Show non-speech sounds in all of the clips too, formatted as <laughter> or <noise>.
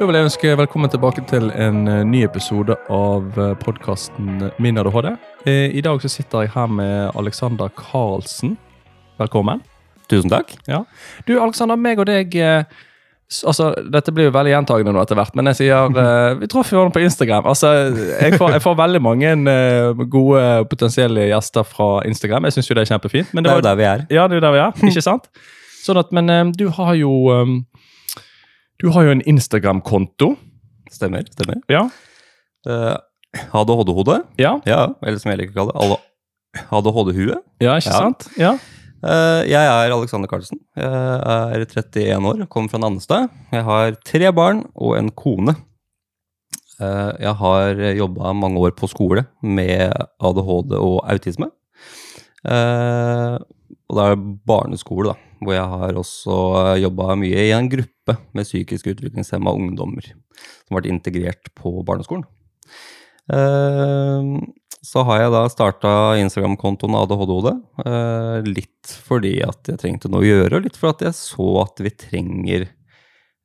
Da vil jeg ønske velkommen tilbake til en eh, ny episode av podkasten Min ADHD. Eh, I dag så sitter jeg her med Alexander Karlsen. Velkommen. Tusen takk. Ja. Du, Alexander, meg og deg eh, Altså, Dette blir jo veldig gjentagende nå etter hvert, men jeg sier uh, <laughs> Vi traff hverandre på Instagram. Altså, jeg får, jeg får veldig mange uh, gode potensielle gjester fra Instagram. Jeg syns jo det er kjempefint. Men Det det er jo der vi er. ja, det er jo der vi er, ikke sant? Sånn at, Men eh, du har jo eh, Du har jo en Instagram-konto. Stemmer. stemmer. Ja. Uh, ADHD-hode. Ja, Ja, eller som jeg liker å kalle det, ADHD-hue. ja ikke Ja. sant? Ja. Uh, jeg er Alexander Karlsen. Jeg er 31 år, kommer fra Nannestad. Jeg har tre barn og en kone. Uh, jeg har jobba mange år på skole med ADHD og autisme. Uh, og det er barneskole, da, hvor jeg har også jobba mye i en gruppe med psykisk utviklingshemma ungdommer som ble integrert på barneskolen. Eh, så har jeg da starta Instagram-kontoen ADHD-hode. Eh, litt fordi at jeg trengte noe å gjøre, og litt for at jeg så at vi trenger,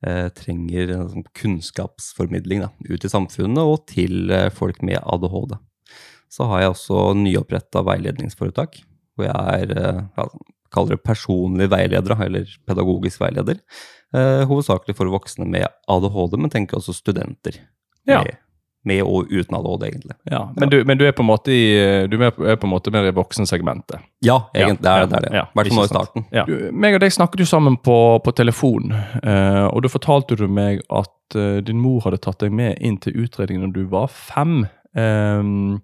eh, trenger sånn kunnskapsformidling da, ut i samfunnet og til folk med ADHD. Så har jeg også nyoppretta veiledningsforetak, hvor jeg er kaller det personlig veileder, eller pedagogisk veileder. Eh, hovedsakelig for voksne med ADHD, men tenker også studenter. Ja. Med, med og uten ADHD, egentlig. ja. Men, du, men du er på en måte i Du er på en måte mer i voksensegmentet. Ja, egentlig. Det Ja, er det. ja, I hvert fall nå i starten. Ja. Du, meg og deg snakket jo sammen på, på telefon, eh, og da fortalte du meg at eh, din mor hadde tatt deg med inn til utredningen da du var fem. Ehm,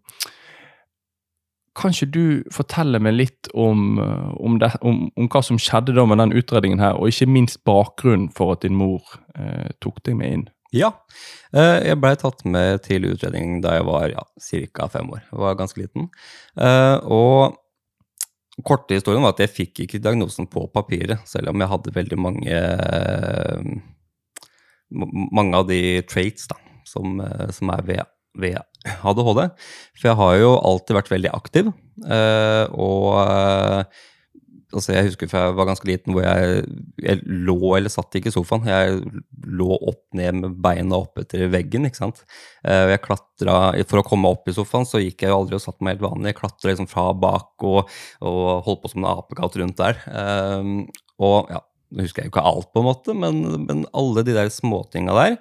kan ikke du fortelle meg litt om, eh, om, det, om, om hva som skjedde da med den utredningen her, og ikke minst bakgrunnen for at din mor eh, tok deg med inn? Ja. Eh, Jeg blei tatt med til utredning da jeg var ja, fem år. Jeg var ganske liten. Eh, Og korte historien var at jeg fikk ikke diagnosen på papiret, selv om jeg hadde veldig mange Mange av de traits da, som, som er ved, ved ADHD. For jeg har jo alltid vært veldig aktiv. eh, Og eh, altså jeg husker fra jeg var ganske liten hvor jeg, jeg lå eller satt ikke i sofaen. Jeg lå opp ned med beina opp etter veggen. ikke sant? Eh, og jeg klatra, For å komme opp i sofaen så gikk jeg jo aldri og satt meg helt vanlig. Jeg klatra liksom fra bak og, og holdt på som en apekatt rundt der. Og ja, nå husker jeg jo ikke alt, på en måte, men, men alle de der småtinga der.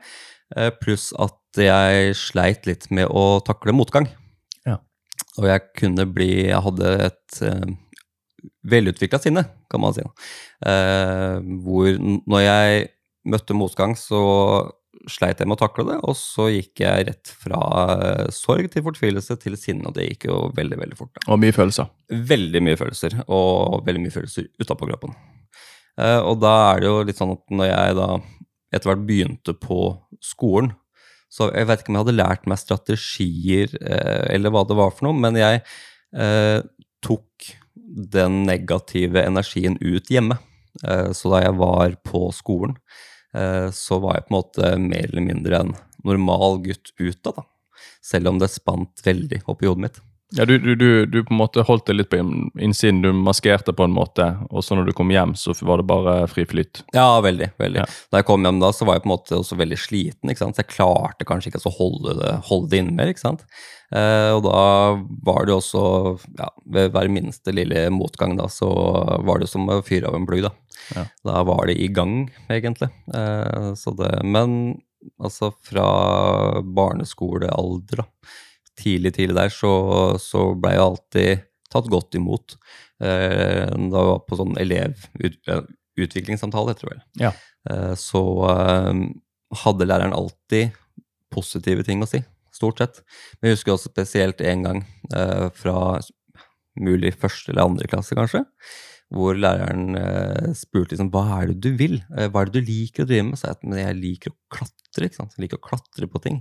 pluss at jeg sleit litt med å takle motgang. Ja. Og jeg kunne bli Jeg hadde et uh, velutvikla sinne, kan man si. Uh, hvor når jeg møtte motgang, så sleit jeg med å takle det, og så gikk jeg rett fra uh, sorg til fortvilelse til sinne, og det gikk jo veldig, veldig fort. Da. Og mye følelser. Veldig mye følelser, og veldig mye følelser utapå kroppen. Uh, og da er det jo litt sånn at når jeg da etter hvert begynte på skolen, så jeg vet ikke om jeg hadde lært meg strategier eh, eller hva det var for noe, men jeg eh, tok den negative energien ut hjemme. Eh, så da jeg var på skolen, eh, så var jeg på en måte mer eller mindre en normal gutt utad, da. Selv om det spant veldig opp i hodet mitt. Ja, du, du, du, du på en måte holdt det litt på innsiden, du maskerte på en måte, og så når du kom hjem, så var det bare fri flyt. Ja, veldig. veldig. Ja. Da jeg kom hjem da, så var jeg på en måte også veldig sliten. Så jeg klarte kanskje ikke å holde det, holde det inne mer. ikke sant? Eh, og da var det også, ja, ved hver minste lille motgang, da, så var det som å fyre av en plugg. Da Ja. Da var det i gang, egentlig. Eh, så det, men altså fra barneskolealder, da, tidlig, tidlig der, så, så blei jeg alltid tatt godt imot. Eh, da var på sånn elevutviklingssamtale, tror jeg. Ja. Eh, så eh, hadde læreren alltid positive ting å si, stort sett. Men jeg husker også spesielt en gang eh, fra mulig første eller andre klasse, kanskje, hvor læreren spurte liksom, hva er det du vil? Hva er det du liker å drive med? Så jeg, men jeg liker å klatre, ikke sant? Jeg liker å klatre på ting.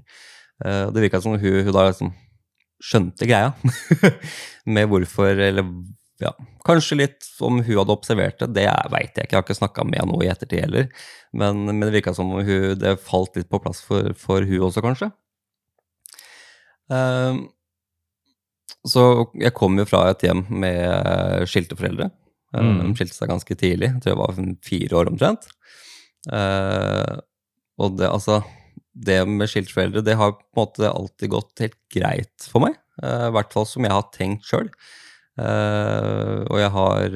Eh, og det virka som hun, hun da liksom skjønte greia <laughs> med hvorfor, eller ja, kanskje litt om hun hadde observert det, det veit jeg ikke. Jeg har ikke snakka med henne nå i ettertid heller. Men, men det virka som om hun, det falt litt på plass for, for hun også, kanskje. Ehm, så jeg kom jo fra et hjem med skilte foreldre. Eh, Mm. De skilte seg ganske tidlig, jeg tror jeg var fire år omtrent. Uh, og det, altså det med skilte foreldre, det har på en måte alltid gått helt greit for meg. Eh, I hvert fall som jeg har tenkt sjøl. og jeg har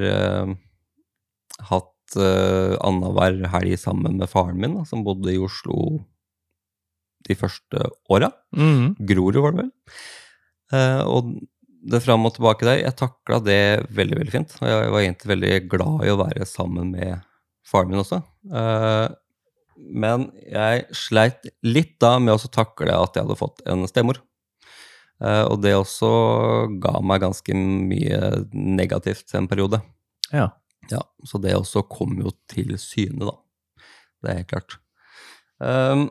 hatt uh, annenhver helg sammen med faren min, da, som bodde i Oslo de første åra. Mm. Grorud, var det vel. og det fram og tilbake der, jeg takla det veldig veldig fint. Og jeg var egentlig veldig glad i å være sammen med faren min også. Uh, men jeg sleit litt da med å takle at jeg hadde fått en stemor. Uh, og det også ga meg ganske mye negativt en periode. Ja. ja. Så det også kom jo til syne, da. Det er helt klart. Um,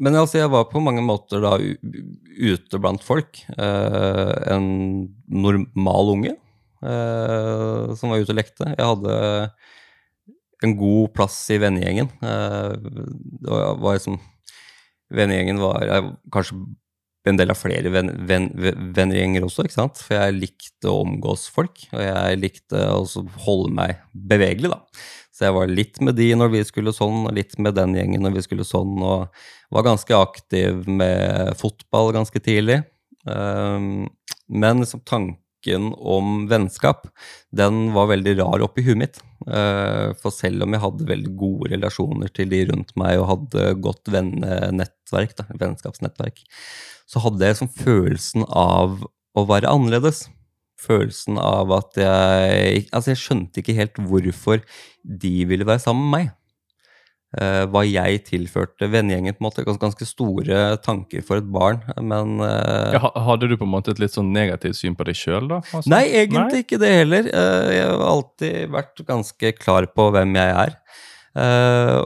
men altså, jeg var på mange måter da ute blant folk. Uh, en normal unge uh, som var ute og lekte. Jeg hadde en god plass i vennegjengen. Uh, var liksom Vennegjengen var jeg, kanskje en del av flere ven, ven, vennegjenger også, ikke sant? For jeg likte å omgås folk, og jeg likte å holde meg bevegelig, da. Så jeg var litt med de når vi skulle sånn, og litt med den gjengen når vi skulle sånn, og var ganske aktiv med fotball ganske tidlig. Um, men liksom tanken om vennskap, den var veldig rar oppi huet mitt. Uh, for selv om jeg hadde veldig gode relasjoner til de rundt meg og hadde godt vennenettverk, da, vennskapsnettverk, så hadde jeg sånn følelsen av å være annerledes følelsen av at jeg Altså, jeg skjønte ikke helt hvorfor de ville være sammen med meg. Uh, hva jeg tilførte vennegjengen. på en måte, ganske, store tanker for et barn, men uh, ja, Hadde du på en måte et litt sånn negativt syn på deg sjøl, da? Altså? Nei, egentlig nei? ikke det heller. Uh, jeg har alltid vært ganske klar på hvem jeg er.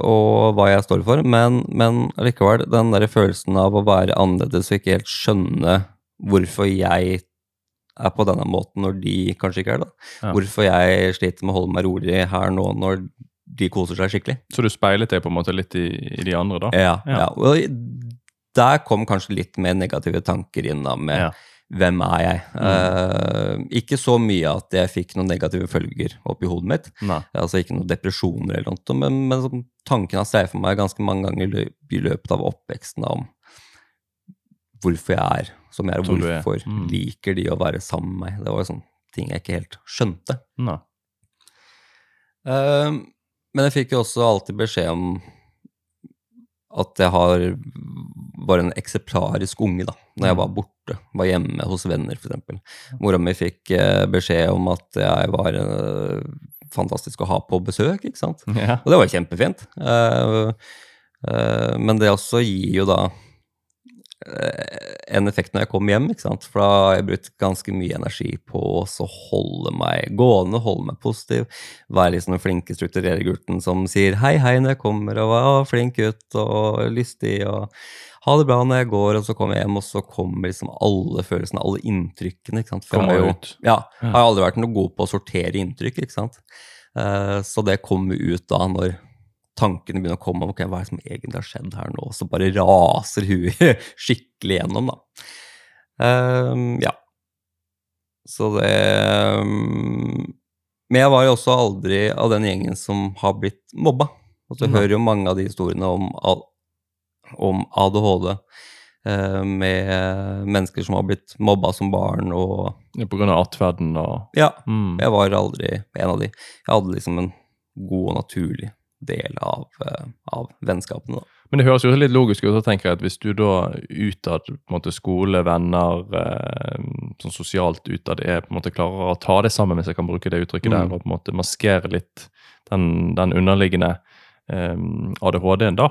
og hva jeg står for, men, men likevel, den der følelsen av å være annerledes og ikke helt skjønne hvorfor jeg er på denne måten når de kanskje ikke er det. Ja. Hvorfor jeg sliter med å holde meg rolig her nå når de koser seg skikkelig. Så du speilet det på en måte litt i, i de andre, da? Ja. ja. ja. Og der kom kanskje litt mer negative tanker inn da, med ja. hvem er jeg? Mm. Uh, ikke så mye at jeg fikk noen negative følger oppi hodet mitt. Nei. Altså ikke noen depresjoner eller noe, men, men tanken har streifet meg ganske mange ganger i løpet av oppveksten om hvorfor jeg er som jeg er, og hvorfor mm. liker de å være sammen med meg. Det var sånne ting jeg ikke helt skjønte. Uh, men jeg fikk jo også alltid beskjed om at jeg har, var en eksemplarisk unge da når jeg mm. var borte, var hjemme hos venner f.eks. Mora mi fikk uh, beskjed om at jeg var uh, fantastisk å ha på besøk, ikke sant. <laughs> Ja. Og det var kjempefint. Uh, men det også gir jo da Eh, en effekt når jeg kom hjem. ikke sant? For da har jeg brukt ganske mye energi på å holde meg gående, holde meg positiv. Være liksom den flinke strukturerergutten som sier hei, hei når jeg kommer, og var flink gutt og lystig og ha det bra når jeg går, og så kommer jeg hjem, og så kommer liksom alle følelsene, alle inntrykkene. ikke sant? For kommer jeg jo, ut. Ja, jeg har aldri vært noe god på å sortere inntrykk, ikke sant. Uh, så det kommer ut da når tankene begynner å komme om okay, hva som egentlig har skjedd her nå, så bare raser huet <laughs> skikkelig gjennom, da. Um, ja. Så det um, Men jeg var jo også aldri av den gjengen som har blitt mobba. Og så mm. hører jo mange av de historiene om, om ADHD uh, med mennesker som har blitt mobba som barn og ja, På grunn av atferden og Ja. Mm. Jeg var aldri en av de. Jeg hadde liksom en god og naturlig del av, eh, av vennskapene. Da. Men det høres jo litt logisk ut. så tenker jeg at Hvis du da utad på en måte skole, venner, eh, sånn sosialt utad, er på en måte klarer å ta det sammen, hvis jeg kan bruke det uttrykket mm. der, og på en måte maskere litt den, den underliggende um, ADHD-en, da,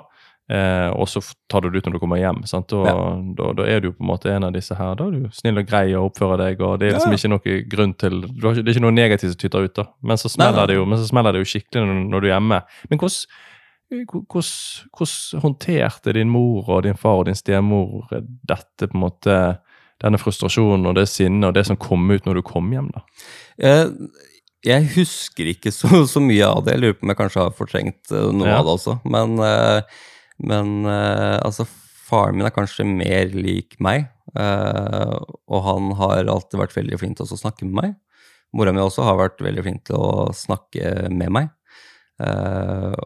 Eh, og så tar du det ut når du kommer hjem. sant? Da, ja. da, da, er du på en måte en av disse her. Da er du snill og grei og oppfører deg. og Det er liksom ja. ikke noe grunn til Det er ikke noe negativt som tyter ut. da. Men så smeller, Det, jo, men så smeller det jo skikkelig når, når du er hjemme. Men hvordan, hvordan, hvordan, håndterte din mor og din far og din stemor dette på en måte, denne frustrasjonen og det sinnet og det som kom ut når du kom hjem? da? Eh, jeg husker ikke så, så, mye av det. Jeg lurer på om jeg kanskje har fortrengt eh, noe ja. av det også. Men eh, men uh, altså, faren min er kanskje mer lik meg, uh, og han har alltid vært veldig flink til å snakke med meg. Mora mi også har vært veldig flink til å snakke med meg. Uh,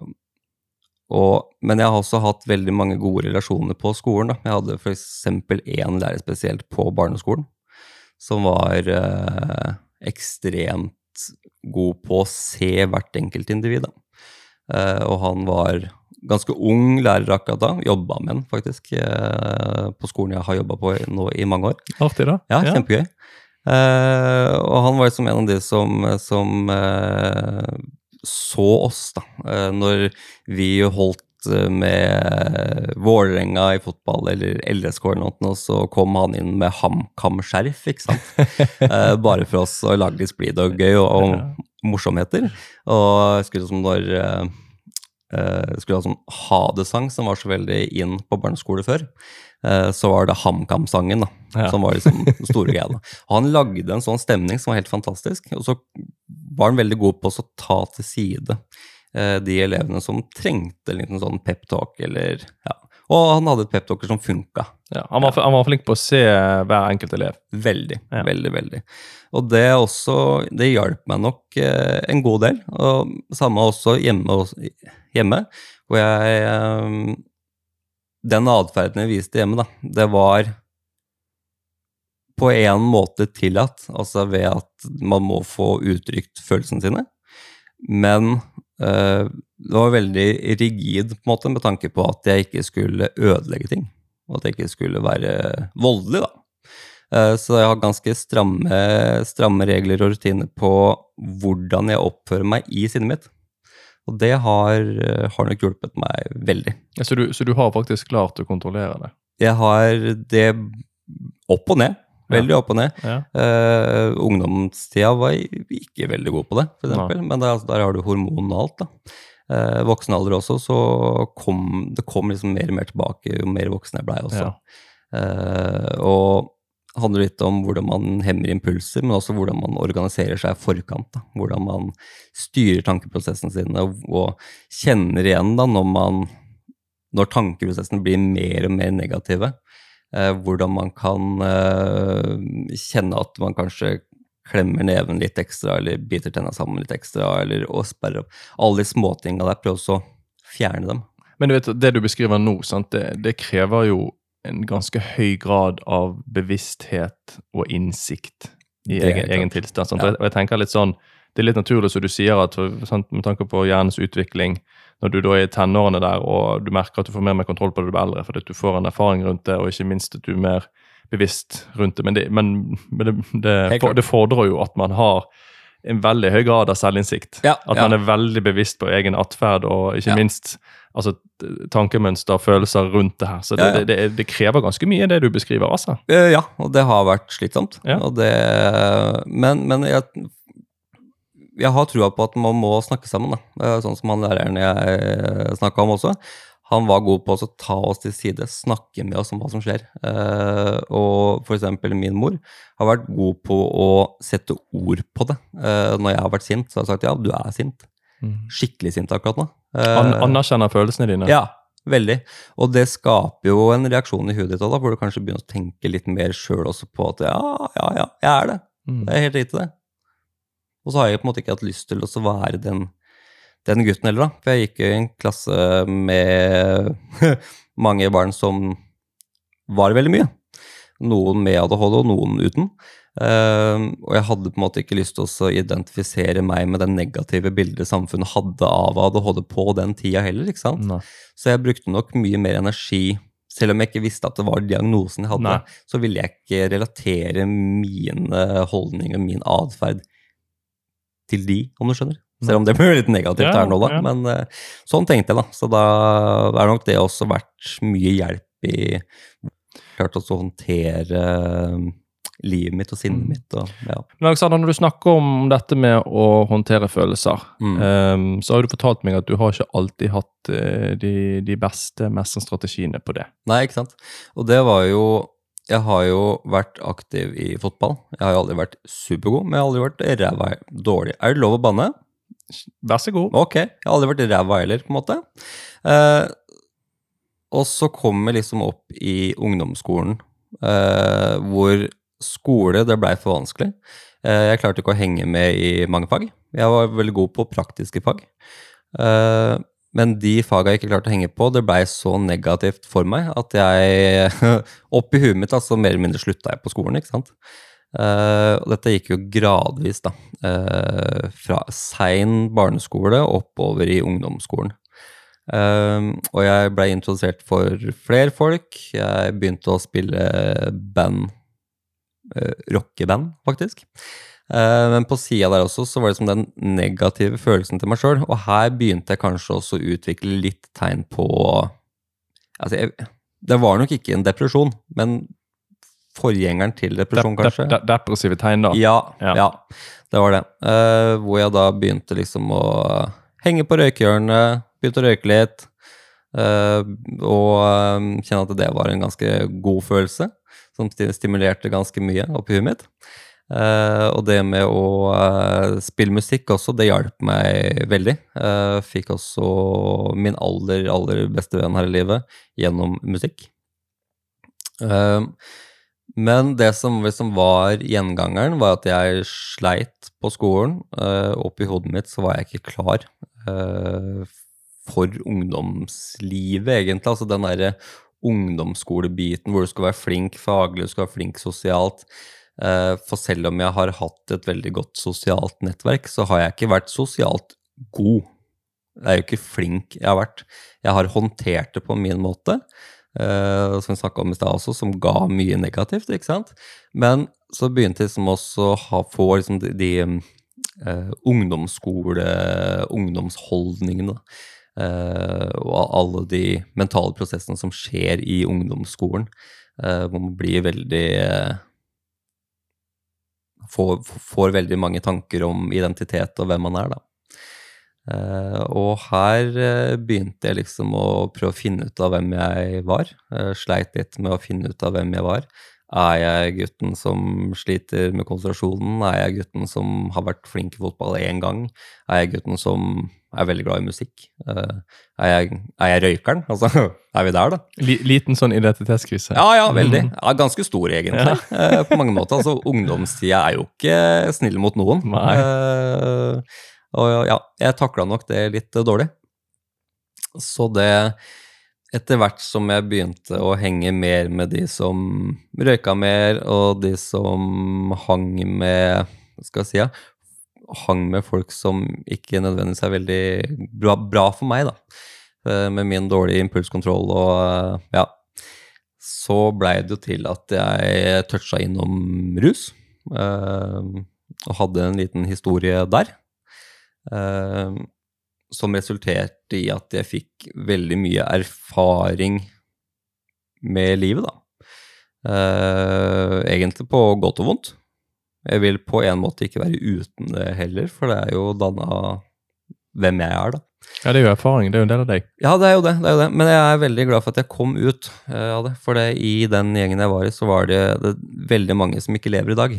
og, men jeg har også hatt veldig mange gode relasjoner på skolen. Da. Jeg hadde f.eks. én lærer spesielt på barneskolen som var uh, ekstremt god på å se hvert enkelt individ. Eh, og han var ganske ung lærer akkurat da. Jobba med den faktisk eh, på skolen jeg har jobba på nå i mange år. Artig, da. Ja, kjempegøy. Uh, og han var liksom en av de som, som uh, så oss, da. Uh, når vi holdt med Vålerenga i fotball eller LSK eller noe, så kom han inn med HamKam-skjerf, ikke sant. <laughs> Bare for oss å lage litt splid og gøy og, og morsomheter. Og jeg skulle som når skulle ha sånn ha det-sang som var så veldig inn på barneskole før. Eh, så var det HamKam-sangen da, Ja. som var liksom den store greia. Og han lagde en sånn stemning som var helt fantastisk. Og så var han veldig god på å ta til side eh, de elevene som trengte en liten sånn peptalk, eller ja. Og han hadde et peptalker som funka. Ja, han, var, han var flink på å se hver enkelt elev. Veldig, Ja. veldig, veldig. Og det også, det hjalp meg nok eh, en god del. Og samme også hjemme, hjemme hvor jeg eh, Den atferden jeg viste hjemme, da, det var på en måte tillatt, altså ved at man må få uttrykt følelsene sine. Men det var veldig rigid på en måte, med tanke på at jeg ikke skulle ødelegge ting. Og at jeg ikke skulle være voldelig, da. Eh, Så jeg har ganske stramme, stramme regler og rutiner på hvordan jeg oppfører meg i sinnet mitt. Og det har, eh, har nok hjulpet meg veldig. Ja, Så du, så du har faktisk klart å kontrollere det? Jeg har det opp og ned. Veldig opp og ned. Ja. Uh, ungdomstida var ikke veldig god på det, for eksempel. Men det, er altså, der har du hormonene og alt, da. Uh, voksen alder også, så kom det kom liksom mer og mer tilbake jo mer voksen jeg blei også. Ja. Uh, og handler litt om hvordan man hemmer impulser, men også hvordan man organiserer seg i forkant. Da. Hvordan man styrer tankeprosessene sine og, og kjenner igjen da når man når tankeprosessene blir mer og mer negative. Eh, hvordan man kan eh, kjenne at man kanskje klemmer neven litt ekstra, eller biter tenna sammen litt ekstra, eller å sperre opp. Alle de småtinga der, prøv også å fjerne dem. Men du vet, det du beskriver nå, det, det krever jo en ganske høy grad av bevissthet og innsikt i egen, egen tilstand. Ja. Og jeg tenker litt sånn, Det er litt naturlig som du sier, at sant, med tanke på hjernens utvikling, når du da er i tenårene der og du merker at du får mer og mer kontroll på det du blir eldre, fordi at du får en erfaring rundt det, og ikke minst at du er mer bevisst rundt det. Men det, men, men det, det, for, det fordrer jo at man har en veldig høy grad av selvinnsikt. Ja, At man er veldig bevisst på egen atferd, og ikke Ja. minst altså, tankemønster, følelser rundt det her. Så det, Ja, ja. Det, det, det krever ganske mye, det du beskriver, altså. Eh, Ja, og det har vært slitsomt. Ja. Men men jeg, jeg har trua på at man må snakke sammen, da. Eh, Sånn som han læreren jeg snakka om også. Han var god på å ta oss til side, snakke med oss om hva som skjer. Eh, og eksempel min mor har vært god på å sette ord på det. Eh, når jeg har vært sint, så har jeg sagt ja, du er sint. Skikkelig sint akkurat nå. Eh, An anerkjenner følelsene dine. ja, veldig. Og det skaper jo en reaksjon i huet ditt da, hvor du kanskje begynner å tenke litt mer sjøl også på at ja, ja, ja, jeg er det. Mm. Det er helt riktig, det. Og så har jeg på en måte ikke hatt lyst til å være den, den gutten heller, da. For jeg gikk i en klasse med <laughs> mange barn som var veldig mye. Noen med ADHD og noen uten. Uh, og jeg hadde på en måte ikke lyst til å identifisere meg med det negative bildet samfunnet hadde av ADHD på den tida heller. ikke sant? Nei. Så jeg brukte nok mye mer energi selv om jeg ikke visste at det var diagnosen jeg hadde, Nei. så ville jeg ikke relatere mine holdninger og min atferd til de, om du skjønner. Selv om det blir litt negativt Ja, her nå, da. ja. Men eh, sånn tenkte jeg, da. Så da er nok det også vært mye hjelp i Klart å håndtere eh, livet mitt og sinnet Mm. mitt. Og, ja. Men Alexander, når du snakker om dette med å håndtere følelser, Mm. um, så har du fortalt meg at du har ikke alltid hatt eh, de, de beste mestringsstrategiene på det. Nei, ikke sant. Og det var jo Jeg har jo vært aktiv i fotball. Jeg har jo aldri vært supergod, men jeg har aldri vært ræva dårlig. Er det lov å banne? Vær så god. Ok, jeg har aldri vært ræva heller, på en måte. Eh, og så kom jeg liksom opp i ungdomsskolen, eh, hvor skole, det blei for vanskelig. Eh, jeg klarte ikke å henge med i mange fag. Jeg var veldig god på praktiske fag. Eh, men de faga jeg ikke klarte å henge på, det blei så negativt for meg at jeg <laughs> Oppi huet mitt altså mer eller mindre slutta jeg på skolen, ikke sant. Uh, og dette gikk jo gradvis, da. Uh, fra sein barneskole oppover i ungdomsskolen. Uh, og jeg blei introdusert for flere folk. Jeg begynte å spille band. rockeband, faktisk. Men på sida der også så var det som den negative følelsen til meg sjøl. Og her begynte jeg kanskje også å utvikle litt tegn på Altså, jeg, det var nok ikke en depresjon, men forgjengeren til depresjon, Dep- kanskje. dep- Depressive tegn, da. Ja, Ja. ja. det var det. Uh, hvor jeg da begynte liksom å henge på røykehjørnet, begynte å røyke litt. Uh, og uh, kjenne at det var en ganske god følelse, som stimulerte ganske mye oppi huet mitt. Eh, og det med å eh, spille musikk også, det hjalp meg veldig. Eh, fikk også min aller, aller beste venn her i livet gjennom musikk. Men det som liksom var gjengangeren, var at jeg sleit på skolen. Uh, Oppi hodet mitt så var jeg ikke klar for ungdomslivet, egentlig. Altså den derre ungdomsskolebiten hvor du skal være flink faglig, du skal være flink sosialt. Eh, for selv om jeg har hatt et veldig godt sosialt nettverk, så har jeg ikke vært sosialt god. Jeg er jo ikke flink jeg har vært. Jeg har håndtert det på min måte eh, som vi snakka om i stad også, som ga mye negativt, ikke sant. Men så begynte jeg liksom også å få liksom de, de uh, ungdomsskole, ungdomsholdningene. Eh, og alle de mentale prosessene som skjer i ungdomsskolen, Uh, hvor man blir veldig eh, får, får veldig mange tanker om identitet og hvem man er, da. Eh, og her eh, begynte jeg liksom å prøve å finne ut av hvem jeg var. Eh, sleit litt med å finne ut av hvem jeg var. Er jeg gutten som sliter med konsentrasjonen? Er jeg gutten som har vært flink i fotball én gang? Er jeg gutten som er veldig glad i musikk? Eh, er, jeg, er jeg røykeren? <laughs> Altså, er vi der, da? Liten sånn identitetskrise. Ja, ja, veldig. Ja, ganske stor, egentlig. <laughs> Eh, på mange måter. Altså, ungdomstida er jo ikke snill mot noen. Eh, og ja, jeg takla nok det litt dårlig. Så det Etter hvert som jeg begynte å henge mer med de som røyka mer, og de som hang med Hva skal jeg si? Hang med folk som ikke nødvendigvis er veldig bra, bra for meg, da. Eh, Med min dårlige impulskontroll og eh, ja, så blei det jo til at jeg toucha innom rus. eh, og hadde en liten historie der. som resulterte i at jeg fikk veldig mye erfaring med livet, da. Egentlig på godt og vondt. Jeg vil på en måte ikke være uten det heller, for det er jo danna hvem jeg er, da. Ja, det er jo erfaring. Det er jo en del av deg. Ja, det er jo det. det er jo det. Men jeg er veldig glad for at jeg kom ut eh, av det. For det, i den gjengen jeg var i, så var det, det veldig mange som ikke lever i dag.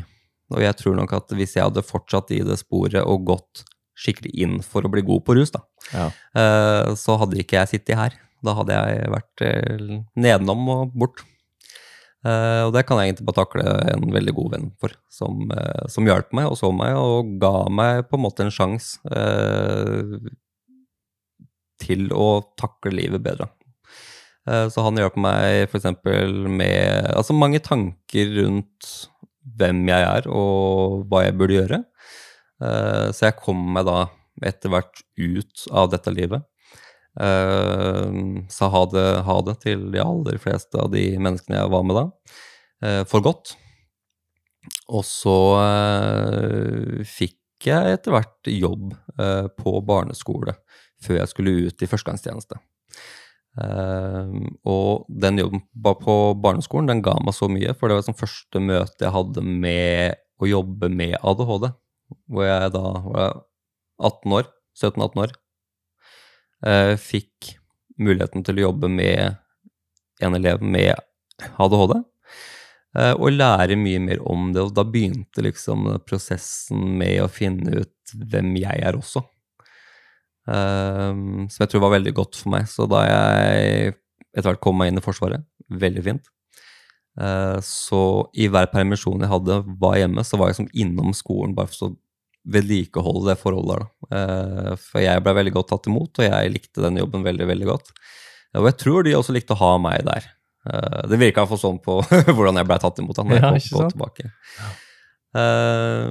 Og jeg tror nok at hvis jeg hadde fortsatt i det sporet og gått skikkelig inn for å bli god på rus, da, Ja. eh, så hadde ikke jeg sittet her. Da hadde jeg vært eh, nedenom og bort. Eh, og det kan jeg egentlig bare takle en veldig god venn for, som, eh, som hjalp meg og så meg og ga meg på en måte en sjanse eh, til å takle livet bedre. Så han hjalp meg f.eks. med altså mange tanker rundt hvem jeg er og hva jeg burde gjøre. Så jeg kom meg da etter hvert ut av dette livet. Eh, Sa ha det, ha det til de aller fleste av de menneskene jeg var med da, eh, for godt. Og så eh, fikk jeg etter hvert jobb på barneskole før jeg skulle ut i førstegangstjeneste. Og den jobben på barneskolen den ga meg så mye, for det var sånn første møte jeg hadde med å jobbe med ADHD. Hvor jeg da var 18 år, 17-18 år, fikk muligheten til å jobbe med en elev med ADHD. eh, Og lære mye mer om det, og da begynte liksom prosessen med å finne ut hvem jeg er også. Um, som jeg tror var veldig godt for meg. Så da jeg etter hvert kom meg inn i Forsvaret, veldig fint, eh, så i hver permisjon jeg hadde, var hjemme, så var jeg som innom skolen bare for å vedlikeholde det forholdet der. Eh, For jeg ble veldig godt tatt imot, og jeg likte den jobben veldig, veldig godt. Og jeg tror de også likte å ha meg der. Eh, Det virka iallfall sånn på <laughs> hvordan jeg ble tatt imot. da, når jeg Ja, kom, kom tilbake. Eh,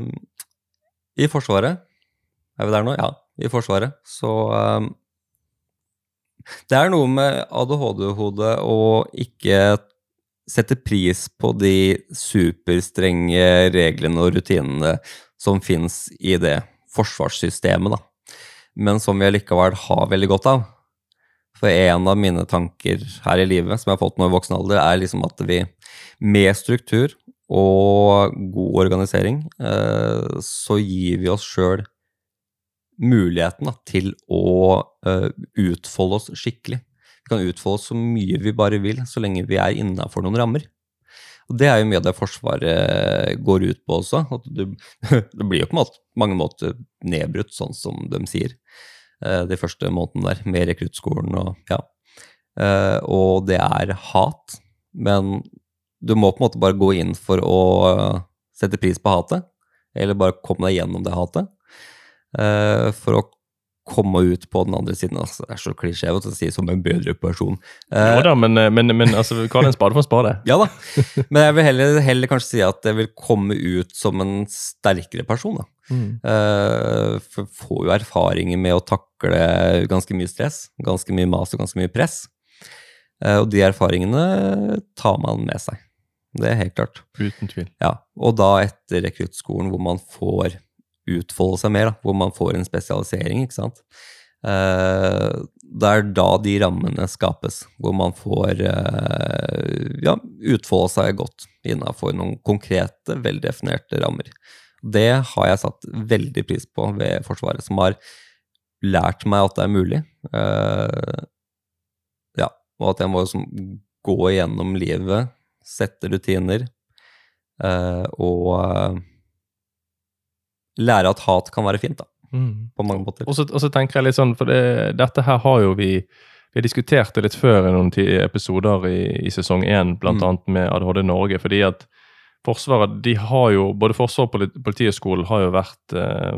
I Forsvaret Er vi der nå? Ja, i Forsvaret. Så Det er noe med ADHD-hodet å ikke sette pris på de superstrenge reglene og rutinene som finnes i det forsvarssystemet, da. Men som vi allikevel har veldig godt av. For en av mine tanker her i livet, som jeg har fått nå i voksen alder, er liksom at vi med struktur og god organisering, eh, så gir vi oss sjøl muligheten til å eh, utfolde oss skikkelig. Vi kan utfolde oss så mye vi bare vil, så lenge vi er innafor noen rammer. Og Det er jo mye av det Forsvaret går ut på også. At du, <laughs> det blir jo på mange måter nedbrutt, sånn som de sier, eh, de første månedene der, med rekruttskolen og ja. Eh, Og det er hat, men du må på en måte bare gå inn for å sette pris på hatet, eller bare komme deg gjennom det hatet, eh, for å komme ut på den andre siden. Altså, det er så klisjé å si som en bedre person. Eh, Jo da, men, men, men altså, kall en spade for en spade. ja da, men jeg vil heller, heller kanskje si at jeg vil komme ut som en sterkere person. da. Mm. Eh, får jo erfaringer med å takle ganske mye stress, ganske mye mas og ganske mye press. Eh, og de erfaringene tar man med seg. Det er helt klart. Uten tvil. Ja, Og da etter rekruttskolen, hvor man får utfolde seg mer, da, hvor man får en spesialisering, ikke sant. Eh, det er da de rammene skapes, hvor man får eh, ja, utfolde seg godt innafor noen konkrete, veldefinerte rammer. Det har jeg satt veldig pris på ved Forsvaret, som har lært meg at det er mulig. Eh, ja, og at jeg må liksom gå igjennom livet, sette rutiner, eh, og eh, lære at hat kan være fint, da, Mm. på mange måter. Og så, tenker jeg litt sånn, for det, dette her har jo vi vi har diskutert det litt før i noen episoder i, i sesong én, blant Mm. med ADHD Norge. fordi at Forsvaret, de har jo, Både Forsvaret og politi- Politihøgskolen har jo vært eh,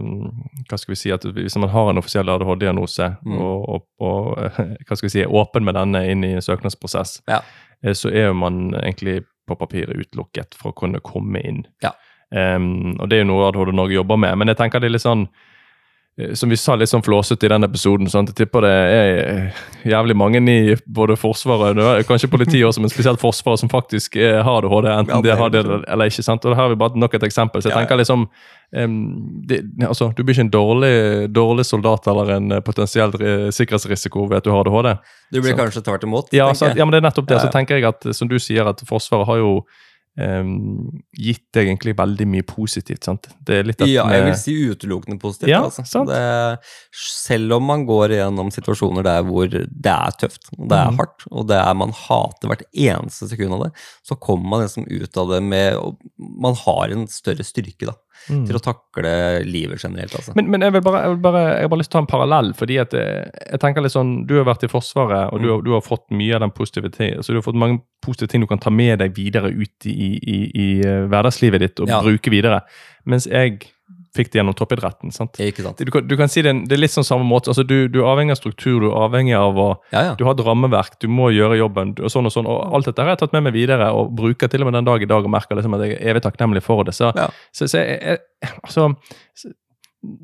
Hva skal vi si at Hvis man har en offisiell ADHD-diagnose Mm. og, og, og <laughs> hva skal vi si, er åpen med denne inn i en søknadsprosess, Ja. eh, så er jo man egentlig på papiret utelukket fra å kunne komme inn. Ja. Em, og det er jo noe ADHD Norge jobber med. Men jeg tenker det er litt sånn eh, som vi sa litt sånn flåsete i den episoden, sånn, jeg tipper det er eh, jævlig mange i både Forsvaret og kanskje politiet også, men spesielt Forsvaret, som faktisk eh, har ADHD, enten Ja, det de har det eller, ikke. sant? Og her har vi bare nok et eksempel. Så jeg Ja, ja. tenker liksom um, det, altså, Du blir ikke en dårlig, dårlig soldat eller en potensiell sikkerhetsrisiko ved at du har ADHD. Du blir så. kanskje tvert imot, Ja, sant? ja, men det er nettopp det. Så tenker jeg at, som du sier, at Forsvaret har jo em, gitt egentlig veldig mye positivt. sant? Det er litt at Ja, jeg vil si utelukkende positivt. Ja, altså. sant. Det, selv om man går gjennom situasjoner der hvor det er tøft, og det er mm. hardt, og det er man hater hvert eneste sekund av det, så kommer man liksom ut av det med Man har en større styrke da, Mm. til å takle livet generelt. altså. Men, men jeg, vil bare, jeg, vil bare, jeg har bare lyst til å ta en parallell. fordi at eh, jeg tenker litt sånn, Du har vært i Forsvaret, og du, Mm. har- du har fått mye av den positive ting, så du har fått mange positive ting du kan ta med deg videre ut i, i, i i hverdagslivet ditt og Ja. bruke videre. Mens jeg fikk det gjennom toppidretten. sant? Ikke sant? Du kan, du kan si det, det er litt sånn samme måte. altså Du, du er avhengig av struktur, du er avhengig av å Ja, ja. Du har et rammeverk, du må gjøre jobben, og sånn og sånn. Og alt dette har jeg tatt med meg videre, og bruker til og med den dag i dag og merker liksom at jeg er evig takknemlig for det. Så, Ja. så, så jeg, jeg, altså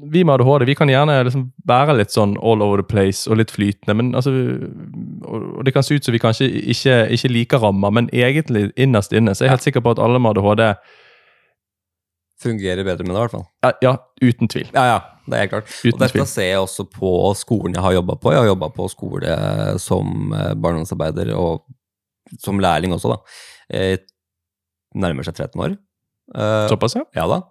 Vi med ADHD vi kan gjerne liksom være litt sånn all over the place og litt flytende. men altså, og Det kan se ut som vi kanskje ikke, ikke liker rammer, men egentlig innerst inne så er jeg helt sikker på at alle med ADHD Fungerer bedre med det, i hvert fall. Ja, ja uten tvil. Ja, ja, det er helt klart. Og dette ser jeg også på skolen jeg har jobba på. Jeg har jobba på skole som barndomsarbeider og som lærling også, da. Jeg nærmer seg 13 år. Eh, Såpass, ja? ja da.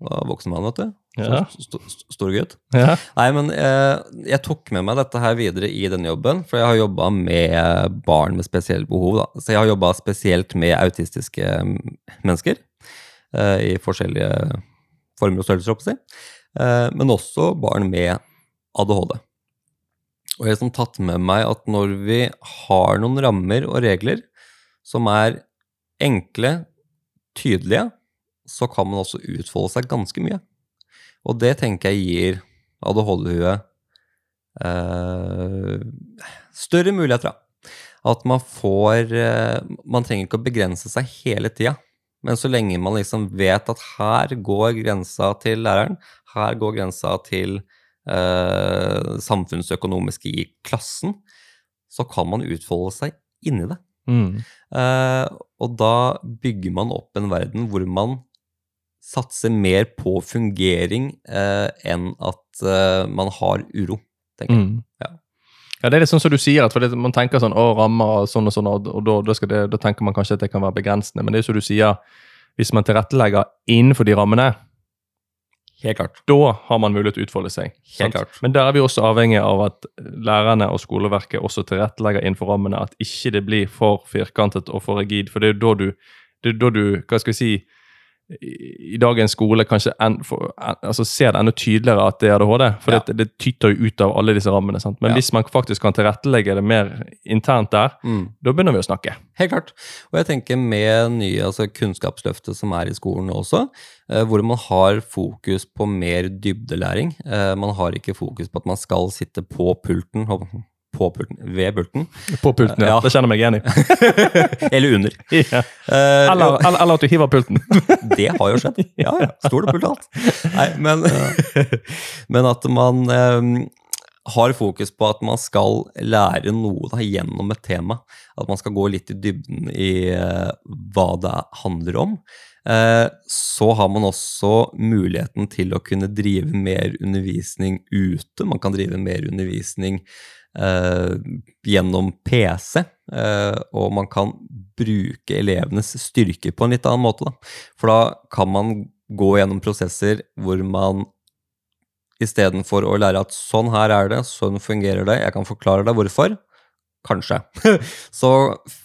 Voksen mann, vet du. Ja. St st stor gutt. ja. Nei, men eh, jeg tok med meg dette her videre i denne jobben, for jeg har jobba med barn med spesielle behov. Da. Så jeg har jobba spesielt med autistiske mm, mennesker eh, i forskjellige former og størrelser. Eh, men også barn med ADHD. Og jeg har liksom tatt med meg at når vi har noen rammer og regler som er enkle, tydelige, så kan man også utfolde seg ganske mye. Og det tenker jeg gir ADHD-huet eh, større muligheter. At man får eh, Man trenger ikke å begrense seg hele tida. Men så lenge man liksom vet at her går grensa til læreren, her går grensa til eh, samfunnsøkonomiske i klassen, så kan man utfolde seg inni det. Mm. Eh, og da bygger man opp en verden hvor man satser mer på fungering eh, enn at eh, man har uro, tenker jeg. Mm. Ja. Ja, det er litt sånn som du sier, at det, man tenker sånn, å, rammer og sånn og sånn, og, og da, da, det, da tenker man kanskje at det kan være begrensende. Men det er som du sier, hvis man tilrettelegger innenfor de rammene, Helt klart. da har man mulighet til å utfolde seg. Helt sant? klart. Men der er vi også avhengig av at lærerne og skoleverket også tilrettelegger innenfor rammene, at ikke det blir for firkantet og for rigid. For det er jo da du, det er da du hva skal vi si, i, dagens skole kanskje en, for, en, altså ser det enda tydeligere at det er ADHD. For Ja. det, det tyter jo ut av alle disse rammene. sant? Men Ja. hvis man faktisk kan tilrettelegge det mer internt der, Mm. da begynner vi å snakke. Helt klart. Og jeg tenker med nye altså Kunnskapsløftet som er i skolen også, eh, hvor man har fokus på mer dybdelæring. Eh, man har ikke fokus på at man skal sitte på pulten, på pulten, ved pulten, På pulten, ja. Ja. Det kjenner jeg meg igjen i. <laughs> eller under. <laughs> Ja. Eller, eller, eller at du hiver pulten. <laughs> Det har jo skjedd. Ja, ja. Stol og pult og alt. Nei, men, men at man um, har fokus på at man skal lære noe da, gjennom et tema. At man skal gå litt i dybden i uh, hva det handler om. Eh, så har man også muligheten til å kunne drive mer undervisning ute. Man kan drive mer undervisning eh, gjennom PC. eh, og man kan bruke elevenes styrker på en litt annen måte. Da. For da kan man gå gjennom prosesser hvor man istedenfor å lære at sånn her er det, sånn fungerer det, jeg kan forklare deg hvorfor, kanskje, <laughs> så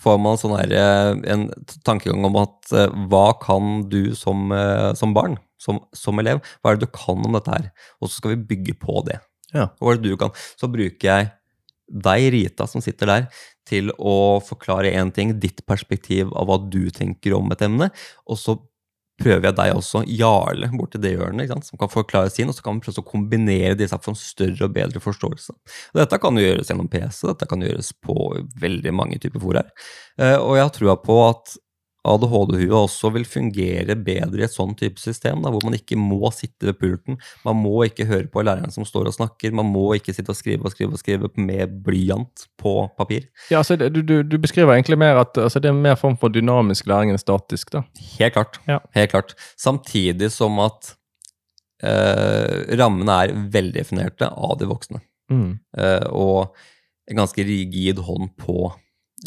får man sånn her, eh, en tankegang om at eh, hva kan du som, eh, som barn, som, som elev, hva er det du kan om dette her? Og så skal vi bygge på det. Ja. Er? Så bruker jeg deg, Rita, som sitter der, til å forklare én ting, ditt perspektiv av hva du tenker om et emne, og så prøver jeg deg også, Jarle, borti det hjørnet, som kan forklare sin, og så kan vi prøve å kombinere disse for en større og bedre forståelse. Og dette kan jo gjøres gjennom PC, dette kan gjøres på veldig mange typer foraer. Eh, og jeg har trua på at ADHD-huet også vil fungere bedre i et sånn type system, da, hvor man ikke må sitte ved pulten, man må ikke høre på læreren som står og snakker, man må ikke sitte og skrive og skrive og skrive med blyant på papir. Ja, altså, du, du, du beskriver egentlig mer at altså, det er mer form for dynamisk læring enn statisk. da. Helt klart. Ja. Helt klart. Samtidig som at eh, rammene er veldefinerte av de voksne. Mm. Eh, og en ganske rigid hånd på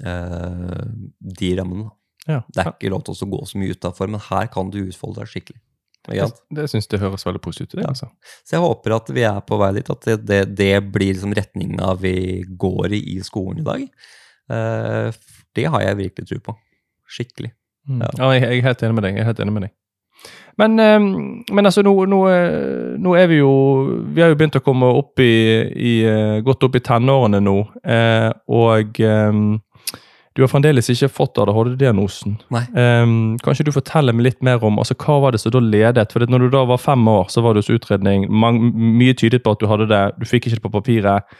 eh, de rammene. Ja. Det er ikke lov til å gå så mye utafor, men her kan du utfolde deg skikkelig. Ikke Det, det syns jeg høres veldig positivt ut. det, Ja. altså. Så jeg håper at vi er på vei dit, at det, det, det blir liksom retninga vi går i i skolen i dag. Uh, det har jeg virkelig tro på. Skikkelig. Mm. Ja. Ja, jeg, er helt enig med deg. jeg er helt enig med deg. Men, eh, men altså, nå, nå, eh, nå er vi jo Vi har jo begynt å komme opp i, i godt opp i tenårene nå. eh, og du har fremdeles ikke fått ADHD-diagnosen. Um, kanskje du forteller meg litt mer om altså, hva var det som da ledet? For når du da var fem år, så var det hos utredning. Man, mye tydet på at du hadde det. Du fikk ikke det på papiret.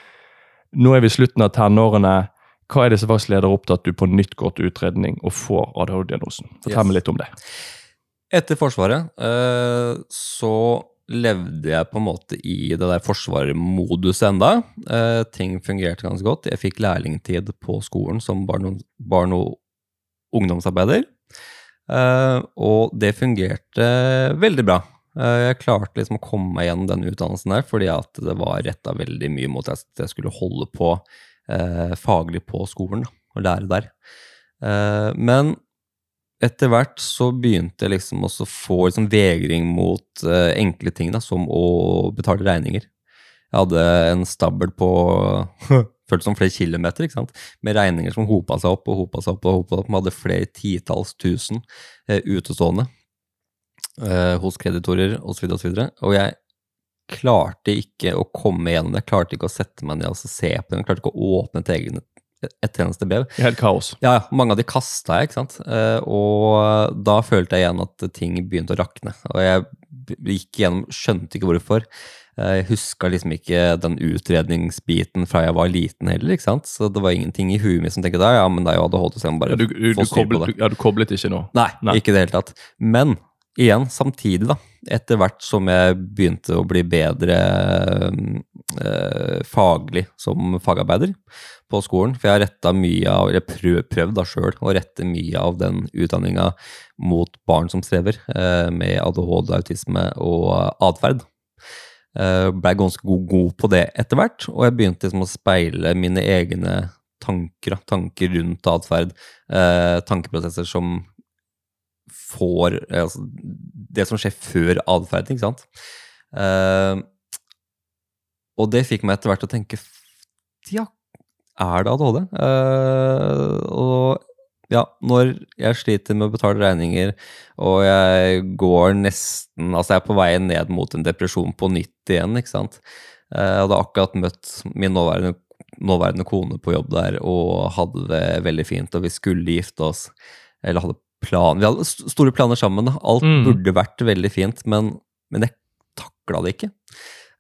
Nå er vi i slutten av tenårene. Hva er det som faktisk leder opp til at du på nytt går til utredning og får ADHD-diagnosen? Fortell Yes. meg litt om det. Etter Forsvaret eh, så levde jeg på en måte i det der forsvarmoduset enda. Eh, ting fungerte ganske godt. Jeg fikk lærlingtid på skolen som barn og ungdomsarbeider. Eh, og det fungerte veldig bra. Eh, jeg klarte liksom å komme meg gjennom den utdannelsen der, fordi at det var retta veldig mye mot at jeg skulle holde på eh, faglig på skolen og lære der. Eh, men etter hvert så begynte jeg liksom også å få liksom vegring mot uh, enkle ting, da, som å betale regninger. Jeg hadde en stabel på <laughs> føltes som flere kilometer, ikke sant? med regninger som hopa seg opp og hopa seg opp. og hopa opp. Man hadde flere titalls tusen uh, utestående uh, hos kreditorer osv. Og, så videre, og jeg klarte ikke å komme gjennom det. Jeg klarte ikke å sette meg ned og se på det. Jeg klarte ikke å åpne et, egen, et eneste brev. Helt kaos. Ja, mange av de kasta jeg, ikke sant. Eh, og da følte jeg igjen at ting begynte å rakne. Og jeg gikk igjennom, skjønte ikke hvorfor. Jeg huska liksom ikke den utredningsbiten fra jeg var liten heller, ikke sant. Så det var ingenting i huet mitt som tenkte ja, men det er jo ADHD, så jeg må bare Ja, du, du, få styr på det. det. ja, du koblet ikke nå? Nei, Nei. ikke i det hele tatt. Men igjen, samtidig, da, etter hvert som jeg begynte å bli bedre eh, faglig som fagarbeider på skolen, for jeg har retta mye av, eller prøv, prøvd da sjøl å rette mye av den utdanninga mot barn som strever eh, med ADHD, autisme og atferd. Uh, Blei ganske god, god på det etter hvert, og jeg begynte liksom å speile mine egne tanker, tanker rundt atferd, eh, tankeprosesser som får eh, altså, Det som skjer før atferden, ikke sant. Uh, og det fikk meg etter hvert til å tenke Ja, er det ADHD? Uh, og ja, når jeg sliter med å betale regninger, og jeg går nesten Altså, jeg er på vei ned mot en depresjon på nytt igjen, ikke sant. Eh, Jeg hadde akkurat møtt min nåværende, nåværende kone på jobb der og hadde det veldig fint, og vi skulle gifte oss. Eller hadde plan Vi hadde store planer sammen. Alt Mm. burde vært veldig fint, men, men jeg takla det ikke.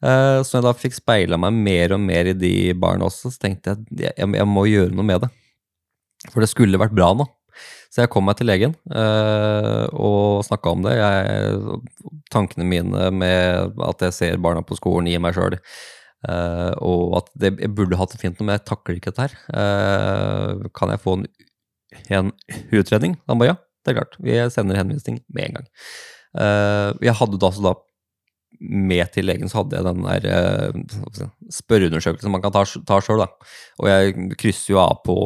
Uh, Så jeg da fikk speila meg mer og mer i de barna også, så tenkte jeg at jeg, jeg må gjøre noe med det. For det skulle vært bra nå. Så jeg kom meg til legen uh, og snakka om det. Jeg, tankene mine med at jeg ser barna på skolen, i meg sjøl. og at det, jeg burde hatt det fint nå, men jeg takler ikke dette her. Eh, kan jeg få en, en utredning? Han ba ja, det er klart. Vi sender henvisning med en gang. Eh, jeg hadde da da med til legen så hadde jeg den der eh, spørreundersøkelsen man kan ta, ta sjøl, da. Og jeg krysser jo av på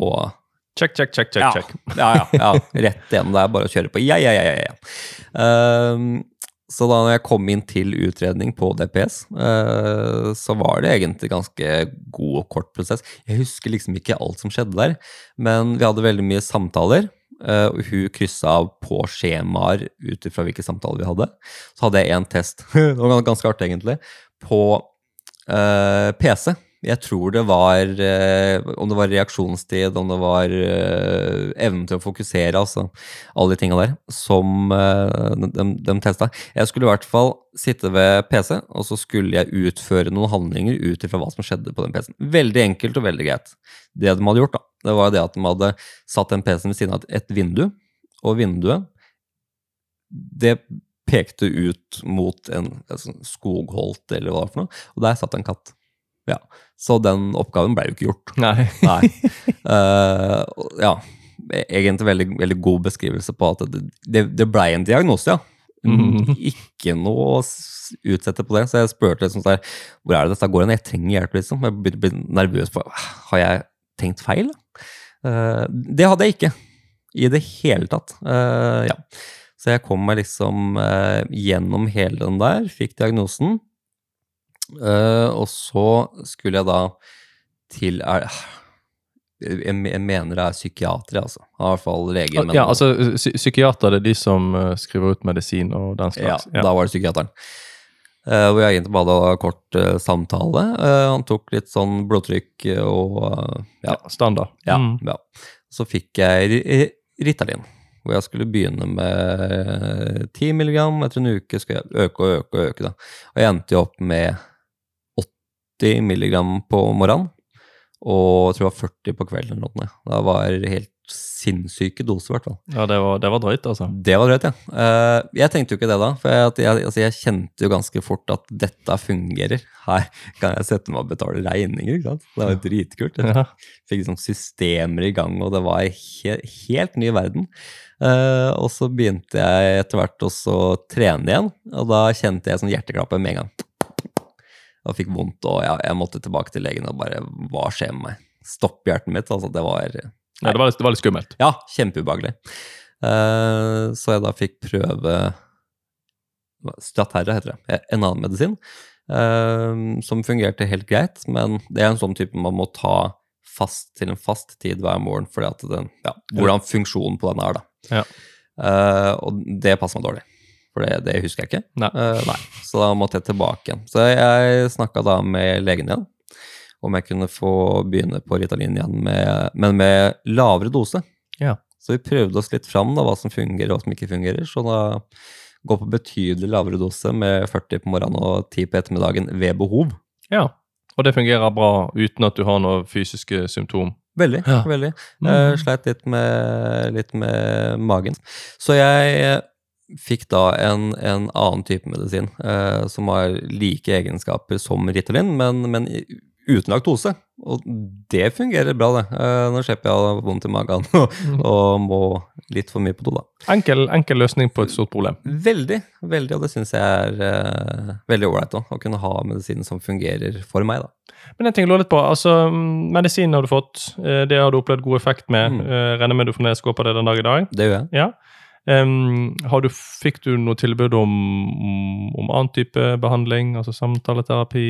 Check, check, check, check. ja, check. <laughs> ja, ja, ja. Rett igjen. Det er bare å kjøre på. Ja, ja, ja, ja. ja. Ehm, så da når jeg kom inn til utredning på DPS, uh, så var det egentlig ganske god og kort prosess. Jeg husker liksom ikke alt som skjedde der, men vi hadde veldig mye samtaler. Eh, og hun kryssa av på skjemaer ut ifra hvilke samtaler vi hadde. Så hadde jeg én test, <laughs> det var ganske artig egentlig, på eh, PC. Jeg tror det var eh, Om det var reaksjonstid, om det var uh, evnen til å fokusere, altså alle de tinga der, som eh, de, de testa. Jeg skulle i hvert fall sitte ved PC, og så skulle jeg utføre noen handlinger ut ifra hva som skjedde på den PC-en. Veldig enkelt og veldig greit. Det de hadde gjort, da, det var det at de hadde satt den PC-en ved siden av et, vindu, og vinduet det pekte ut mot en, en sånn skogholt, eller hva det var for noe, og der satt en katt. Ja, Så den oppgaven ble jo ikke gjort. Nei. Nei. <laughs> Uh, ja, egentlig veldig, veldig god beskrivelse på at det, det, det blei en diagnose, ja. Mhm. <laughs> Ikke noe å utsette på det. Så jeg spurte liksom der, hvor er det dette går hen? Jeg trenger hjelp, liksom. Jeg begynte å bli nervøs på Har jeg tenkt feil? Uh, det hadde jeg ikke. I det hele tatt. Uh, ja. Så jeg kom meg liksom uh, gjennom hele den der, fikk diagnosen. Eh, og så skulle jeg da til er, jeg, mener det er psykiater, altså. I hvert fall lege. men- Ja, altså, psy- Psykiater det er de som eh, skriver ut medisin og den ja, slags. da var det psykiateren. Uh, hvor jeg egentlig bare hadde kort uh, samtale. Uh, han tok litt sånn blodtrykk og ja, Ja, standard. ja, Mm. ja. Så fikk jeg Ritalin, hvor jeg skulle begynne med 10 mg. Etter en uke skal jeg øke og øke og øke. da. Og jeg endte jo opp med 80 milligram på morgenen, og jeg tror det var 40 på kvelden. eller noe. Det var helt sinnssyke doser, i hvert fall. Ja, det var, det var drøyt, altså. Det var drøyt, ja. Eh, jeg tenkte jo ikke det da, for jeg, jeg, altså jeg kjente jo ganske fort at dette fungerer. Her kan jeg sette meg og betale regninger, ikke sant. Det var jo dritkult. Jeg fikk liksom systemer i gang, og det var he helt ny verden. Eh, og så begynte jeg etter hvert også å trene igjen, og da kjente jeg sånn hjerteklappet med en gang. Og fikk vondt, og jeg, jeg måtte tilbake til legen og bare Hva skjer med meg? Stopp hjertet mitt. Altså, det var Ja, det, var det var litt skummelt. ja, kjempeubehagelig. Uh, så jeg da fikk prøve Straterra heter det. En annen medisin. Uh, som fungerte helt greit, men det er en sånn type man må ta fast til en fast tid hver morgen, fordi at den, ja, hvordan funksjonen på den er, da. Ja. Uh, og det passer meg dårlig, for det, det husker jeg ikke. Nei. Uh, nei. Så da måtte jeg tilbake igjen. Så jeg snakka da med legen igjen om jeg kunne få begynne på Ritalin igjen, med, men med lavere dose. Ja. Så vi prøvde oss litt fram, da, hva som fungerer og hva som ikke fungerer. Så da gå på betydelig lavere dose med 40 på morgenen og 10 på ettermiddagen ved behov. Ja. Og det fungerer bra uten at du har noen fysiske symptom. Veldig. Ja. veldig. Mm. Eh, sleit litt med, litt med magen. Så jeg fikk da en, en annen type medisin eh, som har like egenskaper som Ritalin, men, men uten laktose. Og det fungerer bra, det. Eh, nå slipper jeg å ha vondt i magen <laughs> og, og må litt for mye på do, da. Enkel, enkel løsning på et stort problem. Veldig, veldig, og det syns jeg er eh, veldig ålreit. Å kunne ha medisinen som fungerer for meg, da. Men en jeg lurer litt på, altså Medisin har du fått, eh, det har du opplevd god effekt med. Mm. Eh, Regner med du fremdeles går på det den dag i dag? Det gjør jeg. Ja. Har du, fikk du noe tilbud om, om annen type behandling? Altså samtaleterapi?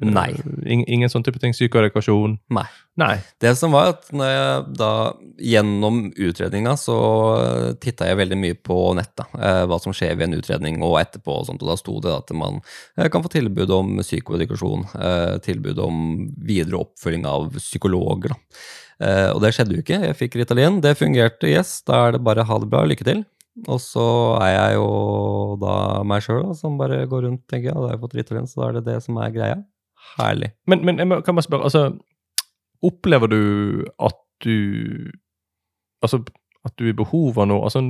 Eh, Nei. In, ingen sånn type ting? Psykoedukasjon? Nei. Nei. Det som var at da gjennom utredninga så titta jeg veldig mye på nettet. Eh, hva som skjer ved en utredning og etterpå og sånt. Og da sto det at man eh, kan få tilbud om psykoedukasjon. Eh, tilbud om videre oppfølging av psykologer. Da. Eh, og det skjedde jo ikke. Jeg fikk Ritalin. Det fungerte, yes. Da er det bare ha det bra, lykke til. Og så er jeg jo da meg sjøl som bare går rundt, tenker jeg. Da har jeg fått Ritalin, så da er det det som er greia. Herlig. Men, men jeg må- kan bare spørre, altså Opplever du at du Altså at du er i behov av noe? Altså,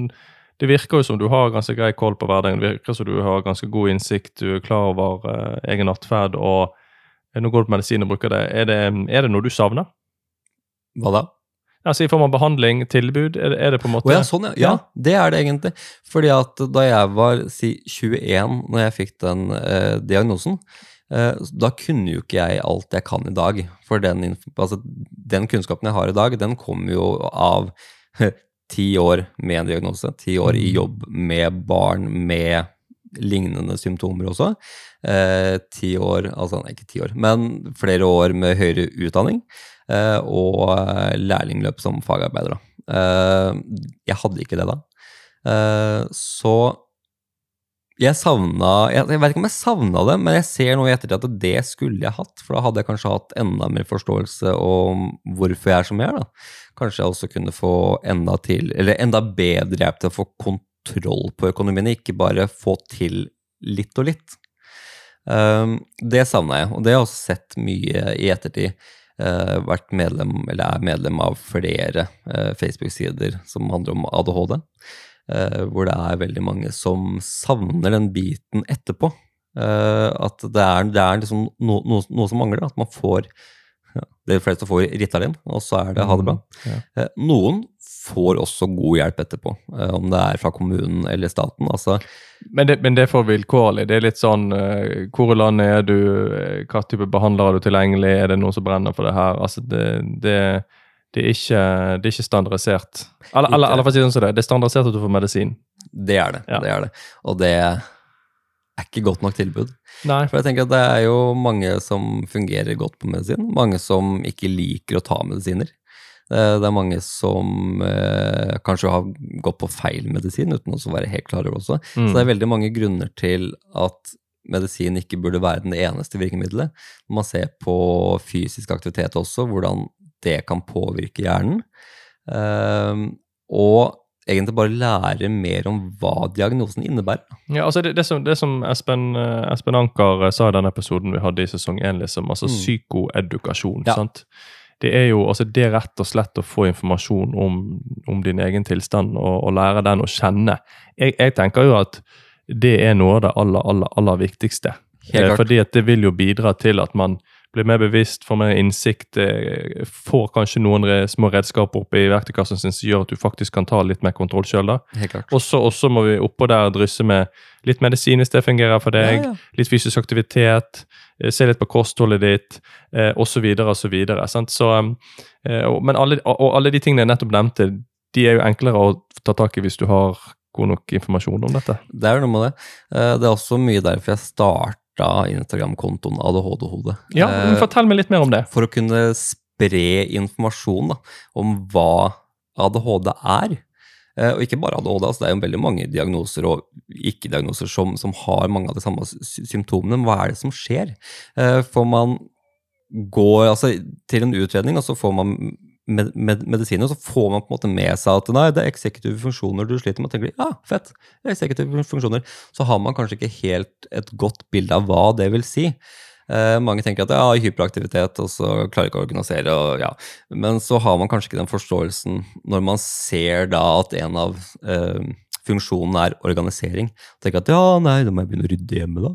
det virker jo som du har ganske grei koll på hverdagen. Det virker som du har ganske god innsikt, du er klar over eh, egen atferd. og eh, Nå går du på medisin og bruker det. Er det, er det noe du savner? Hva da? Altså I form av behandling, tilbud? Er det, er det på en måte oh, ja, sånn ja. ja. Det er det egentlig. Fordi at da jeg var si 21, når jeg fikk den eh, diagnosen, eh, da kunne jo ikke jeg alt jeg kan i dag. For den, altså, den kunnskapen jeg har i dag, den kommer jo av <laughs> ti år med en diagnose. Ti år i jobb med barn med lignende symptomer også. Eh, ti år, altså nei, ikke ti år, men flere år med høyere utdanning. Eh, og eh, lærlingløp som fagarbeider. Eh, jeg hadde ikke det da. Så jeg savna jeg, vet ikke om jeg savna det, men jeg ser nå i ettertid at det skulle jeg hatt. For da hadde jeg kanskje hatt enda mer forståelse om hvorfor jeg er som jeg er. da. Kanskje jeg også kunne få enda til, enda bedre hjelp til å få kontroll på økonomien, ikke bare få til litt og litt. Det savna jeg, og det har jeg også sett mye i ettertid. Uh, vært medlem, eller er medlem av flere uh, Facebook-sider som handler om ADHD. uh, hvor det er veldig mange som savner den biten etterpå. At det er, det er liksom no, no, noe som mangler. At man får ja, De fleste får Ritalin, og så er det ha det bra. Ja. Eh, Noen får også god hjelp etterpå, eh, om det er fra kommunen eller staten. Altså, Men, det, men det er for vilkårlig. Det er litt sånn eh, Hvor i landet er du? Eh, Hva type behandler er du tilgjengelig? Er det noen som brenner for det her? Altså, det, det, det, er, ikke, det er ikke standardisert. Eller, eller, eller for å si det sånn det er standardisert at du får medisin. det er det. Ja. det er det. Og det er ikke godt nok tilbud. Nei. For jeg tenker at det er jo mange som fungerer godt på medisin, mange som ikke liker å ta medisiner. Eh, Det er mange som eh, kanskje har gått på feil medisin uten å være helt klar over også. Så det er veldig mange grunner til at medisin ikke burde være den eneste virkemidlet. Man ser på fysisk aktivitet også, hvordan det kan påvirke hjernen. Eh, og egentlig bare lære mer om hva diagnosen innebærer. Ja, altså det, det, som, det som Espen, eh, Espen Anker eh, sa i den episoden vi hadde i sesong 1, liksom, altså Mm. psykoedukasjon. Ja. sant? Det er jo altså det rett og slett å få informasjon om, om din egen tilstand og, og lære den å kjenne. Jeg, jeg tenker jo at det er noe av det aller, aller, aller viktigste. Eh. Fordi at det vil jo bidra til at man blir mer bevisst, får mer innsikt, eh, får kanskje noen små redskaper oppe i verktøykassen sin som gjør at du faktisk kan ta litt mer kontroll sjøl. Og så må vi oppå der drysse med litt medisin hvis det fungerer for deg, Ja, ja. litt fysisk aktivitet, eh, se litt på kostholdet ditt, osv., osv. sant? Så, eh, og- Men alle, og alle de tingene jeg nettopp nevnte, de er jo enklere å ta tak i hvis du har god nok informasjon om dette. Det er noe med det. Det er også mye derfor jeg starta Instagram-kontoen ADHD-hode. Ja, men Fortell meg litt mer om det. For å kunne spre informasjon da, om hva ADHD er. Eh, Og ikke bare ADHD, altså det er jo veldig mange diagnoser og ikke-diagnoser som, som har mange av de samme symptomene. Men hva er det som skjer? Får For man går altså, til en utredning, og så får man med, med, medisiner, så får man på en måte med seg at nei, det er eksekutive funksjoner du sliter med. Og tenker ja, fett, det er eksekutive funksjoner. Så har man kanskje ikke helt et godt bilde av hva det vil si. Eh, mange tenker at ja, hyperaktivitet, og så klarer ikke å organisere. Og, ja. Men så har man kanskje ikke den forståelsen når man ser da at en av eh, funksjonene er organisering. Tenker at ja, nei, da må jeg begynne å rydde hjemme, da.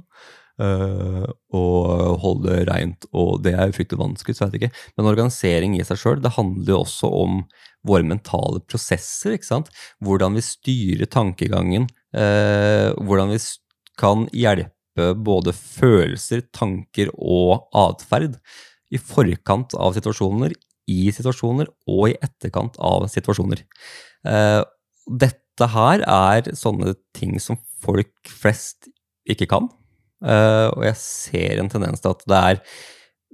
Uh, og holde det reint, og det er jo fryktelig vanskelig, så jeg ikke. Men organisering i seg sjøl, det handler jo også om våre mentale prosesser, ikke sant. Hvordan vi styrer tankegangen, uh, hvordan vi kan hjelpe både følelser, tanker og atferd i forkant av situasjoner, i situasjoner og i etterkant av situasjoner. Uh, dette her er sånne ting som folk flest ikke kan. Uh, og jeg ser en tendens til at det er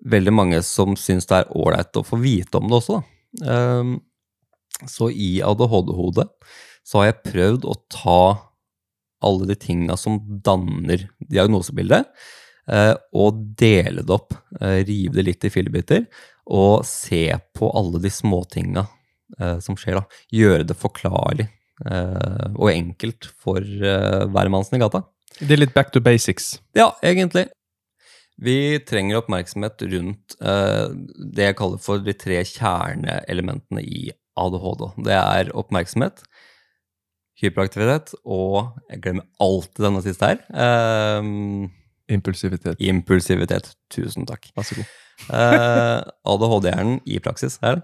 veldig mange som syns det er ålreit å få vite om det også. Uh, så i ADHD-hodet så har jeg prøvd å ta alle de tinga som danner diagnosebildet, uh, og dele det opp. rive det litt i fillebiter, og se på alle de småtinga som skjer. da. Gjøre det forklarlig og enkelt for hvermannsen i gata. Det er litt back to basics. Ja, egentlig. Vi trenger oppmerksomhet rundt uh, det jeg kaller for de tre kjerneelementene i ADHD. Det er oppmerksomhet, hyperaktivitet og Jeg glemmer alltid denne siste her. Uh, impulsivitet. Impulsivitet. Tusen takk. Vær så god. uh, ADHD-hjernen i praksis her.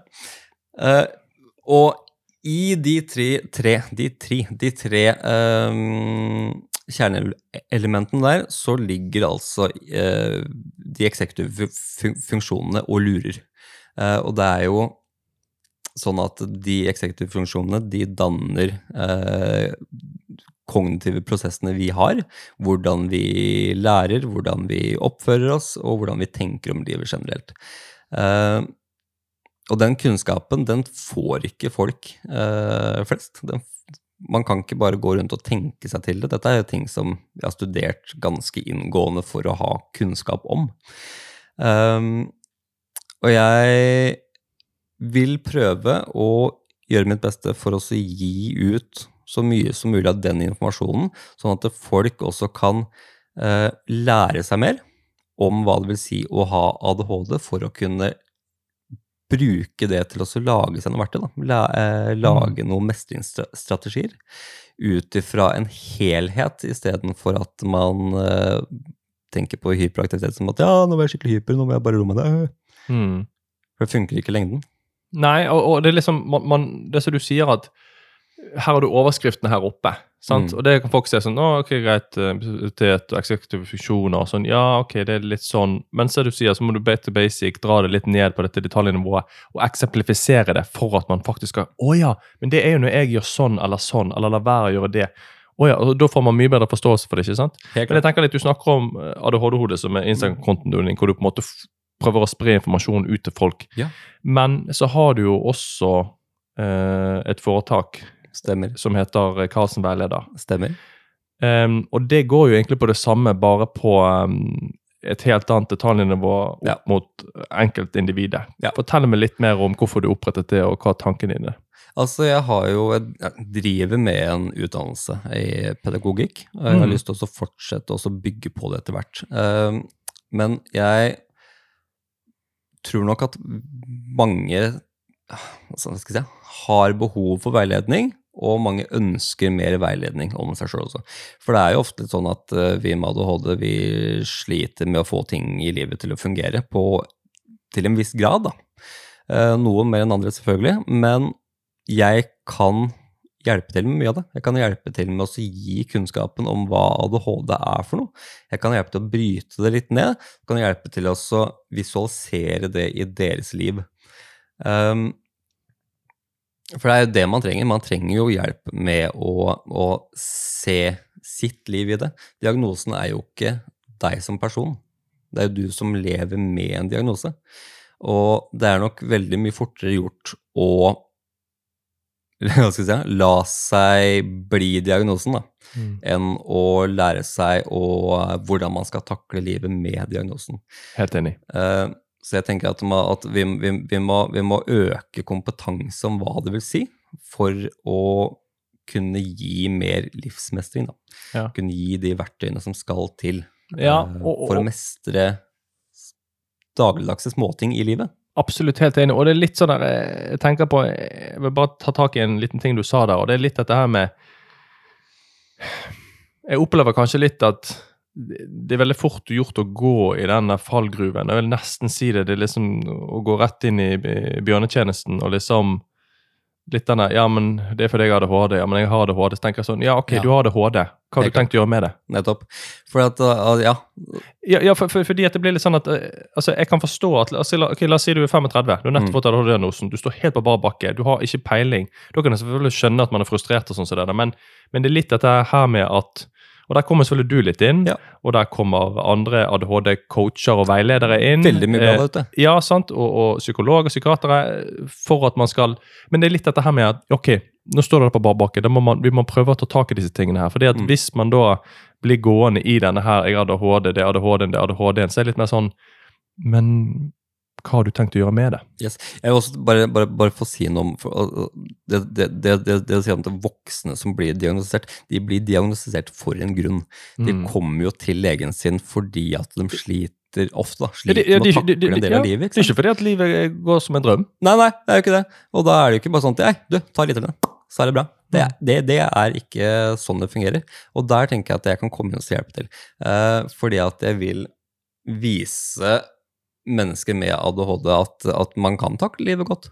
og i de tre, tre, de tre, de tre um, kjerneelementene der, så ligger altså eh, de eksekutive funksjonene og lurer. Eh, og det er jo sånn at de eksekutive funksjonene, de danner eh, kognitive prosessene vi har. Hvordan vi lærer, hvordan vi oppfører oss, og hvordan vi tenker om livet generelt. Eh, og den kunnskapen, den får ikke folk eh, flest. Den man kan ikke bare gå rundt og tenke seg til det. Dette er jo ting som vi har studert ganske inngående for å ha kunnskap om. Um, og jeg vil prøve å gjøre mitt beste for å gi ut så mye som mulig av den informasjonen, sånn at folk også kan uh, lære seg mer om hva det vil si å ha ADHD, for å kunne bruke det til å lage seg noe verktøy. La, eh, lage mm. noen mestringsstrategier ut ifra en helhet, istedenfor at man eh, tenker på hyperaktivitet som at ja, nå var jeg skikkelig hyper, nå må jeg bare roe meg ned. Mm. For det funker ikke i lengden. Nei, og, og det er liksom man, man, Det som du sier, at her har du overskriftene her oppe. Mm. Og det kan folk se sånn ok, greit, autoritet og eksekutive funksjoner og sånn. Ja, ok, det er litt sånn. Men så du sier, så må du bate basic, dra det litt ned på dette detaljnivået og eksemplifisere det for at man faktisk skal Å ja, men det er jo når jeg gjør sånn eller sånn, eller lar være å gjøre det. Å ja, og Da får man mye bedre forståelse for det. ikke sant? Men jeg tenker litt, Du snakker om eh, ADHD-hodet som er Instagram-kontoen din, hvor du på en måte prøver å spre informasjon ut til folk. Ja. Men så har du jo også eh, et foretak Stemmer. som heter Karlsen Veileder. Stemmer. Um, og det går jo egentlig på det samme, bare på um, et helt annet detaljnivå opp ja. mot enkeltindividet. Ja. Fortell meg litt mer om hvorfor du opprettet det, og hva tanken din er. Altså, jeg har jo jeg driver med en utdannelse i pedagogikk. og Jeg har mm. lyst til å fortsette å bygge på det etter hvert. Um, men jeg tror nok at mange altså, si, har behov for veiledning, og mange ønsker mer veiledning om seg sjøl også. For det er jo ofte sånn at uh, vi med ADHD vi sliter med å få ting i livet til å fungere på, til en viss grad. da. Uh, noen mer enn andre, selvfølgelig. Men jeg kan hjelpe til med mye av det. Jeg kan hjelpe til med å gi kunnskapen om hva ADHD er for noe. Jeg kan hjelpe til å bryte det litt ned. Jeg kan hjelpe til å visualisere det i deres liv. Um, for det er jo det man trenger. Man trenger jo hjelp med å, å se sitt liv i det. Diagnosen er jo ikke deg som person. Det er jo du som lever med en diagnose. Og det er nok veldig mye fortere gjort å <laughs> si, la seg bli diagnosen, da, mm. enn å lære seg å, hvordan man skal takle livet med diagnosen. Helt enig. Uh, Så jeg tenker at, at vi, vi, vi, må, vi må øke kompetanse om hva det vil si for å kunne gi mer livsmestring. Da. Ja. Kunne gi de verktøyene som skal til Ja, eh, og- og- for å mestre dagligdagse småting i livet. Absolutt helt enig. Og det er litt sånn der, eh, jeg tenker på, jeg vil bare ta tak i en liten ting du sa der, og det er litt dette her med Jeg opplever kanskje litt at det er veldig fort gjort å gå i den fallgruven. Jeg vil nesten si det. Det er liksom å gå rett inn i bjørnetjenesten og liksom Litt denne Ja, men det er fordi jeg har ADHD. Ja, men jeg har ADHD. Så tenker jeg sånn Ja, OK, Ja. du har ADHD. Hva har du Helt klart. tenkt å gjøre med det? Nettopp. For at, uh, ja, Ja, ja for, for, fordi at det blir litt sånn at uh, altså Jeg kan forstå at altså, la, ok, la oss si du er 35. Du har nettopp Mm. ADHD-diagnosen. Du står helt på bar bakke. Du har ikke peiling. Da kan jeg selvfølgelig skjønne at man er frustrert, og sånn som det men, men det er litt dette her med at Og der kommer selvfølgelig du litt inn, Ja. og der kommer andre ADHD-coacher og veiledere inn. veldig mye bra Eh, ute. ja, sant, og, og psykologer og psykiatere for at man skal Men det er litt dette her med at ok, nå står det på bar bakke, da må man, vi må prøve å ta tak i disse tingene her. fordi at Mm. hvis man da blir gående i denne her, jeg har ADHD, det er ADHD-en, det er ADHD-en, så er det litt mer sånn Men hva har du tenkt å gjøre med det? Yes. Jeg vil også bare, bare, bare få si noe om for, det, det, det, det, det å si om at voksne som blir diagnostisert, de blir diagnostisert for en grunn. De Mm. kommer jo til legen sin fordi at de sliter ofte, da. Sliter det- ja, de- takle de- de- en del ja, av livet. Det Ikke er sant? ikke fordi at livet går som en drøm. Nei, nei, det er jo ikke det. Og da er det jo ikke bare sånn at Nei, du, ta litt, av den, så er det bra. Det, er- det, det er ikke sånn det fungerer. Og der tenker jeg at jeg kan komme inn og hjelpe til. Uh, fordi at jeg vil vise mennesker med ADHD at, at man kan takle livet godt.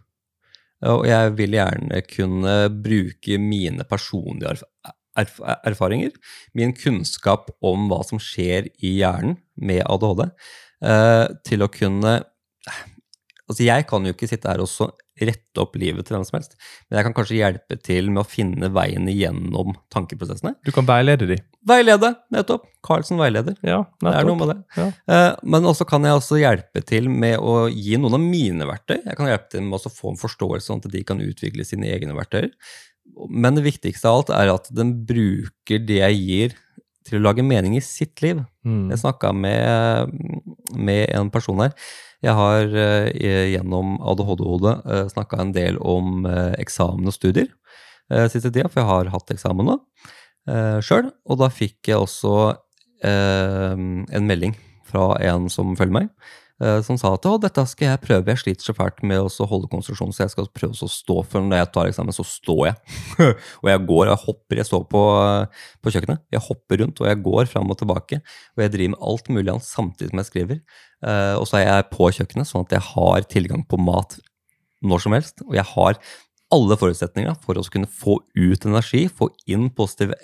Og jeg vil gjerne kunne bruke mine personlige erf erf erfaringer, min kunnskap om hva som skjer i hjernen med ADHD, eh, til å kunne Altså, jeg kan jo ikke sitte her og rette opp livet til hvem som helst, men jeg kan kanskje hjelpe til med å finne veien igjennom tankeprosessene. Du kan veilede de. Veilede, nettopp. Carlsen veileder. Ja, nettopp. Det er noe med det. Ja. Eh, men også kan jeg også hjelpe til med å gi noen av mine verktøy. Jeg kan hjelpe til med å få en forståelse sånn at de kan utvikle sine egne verktøyer. Men det viktigste av alt er at den bruker det jeg gir til å lage mening i sitt liv. Mm. Jeg snakka med, med en person her. Jeg har eh, gjennom ADHD-hodet uh, snakka en del om eh, eksamen og studier siste tida, for jeg har hatt eksamen nå eh, sjøl. Og da fikk jeg også eh, en melding fra en som følger meg, eh, som sa at å, dette skal jeg prøve, jeg sliter så fælt med å holde konsentrasjonen, så jeg skal prøve å stå, for når jeg tar eksamen, så står jeg. <laughs> og jeg går, jeg hopper, jeg står på, på kjøkkenet, jeg hopper rundt, og jeg går fram og tilbake, og jeg driver med alt mulig annet samtidig som jeg skriver. Uh, og så er jeg på kjøkkenet, sånn at jeg har tilgang på mat når som helst, og jeg har alle forutsetninger for å kunne få ut energi, få inn positive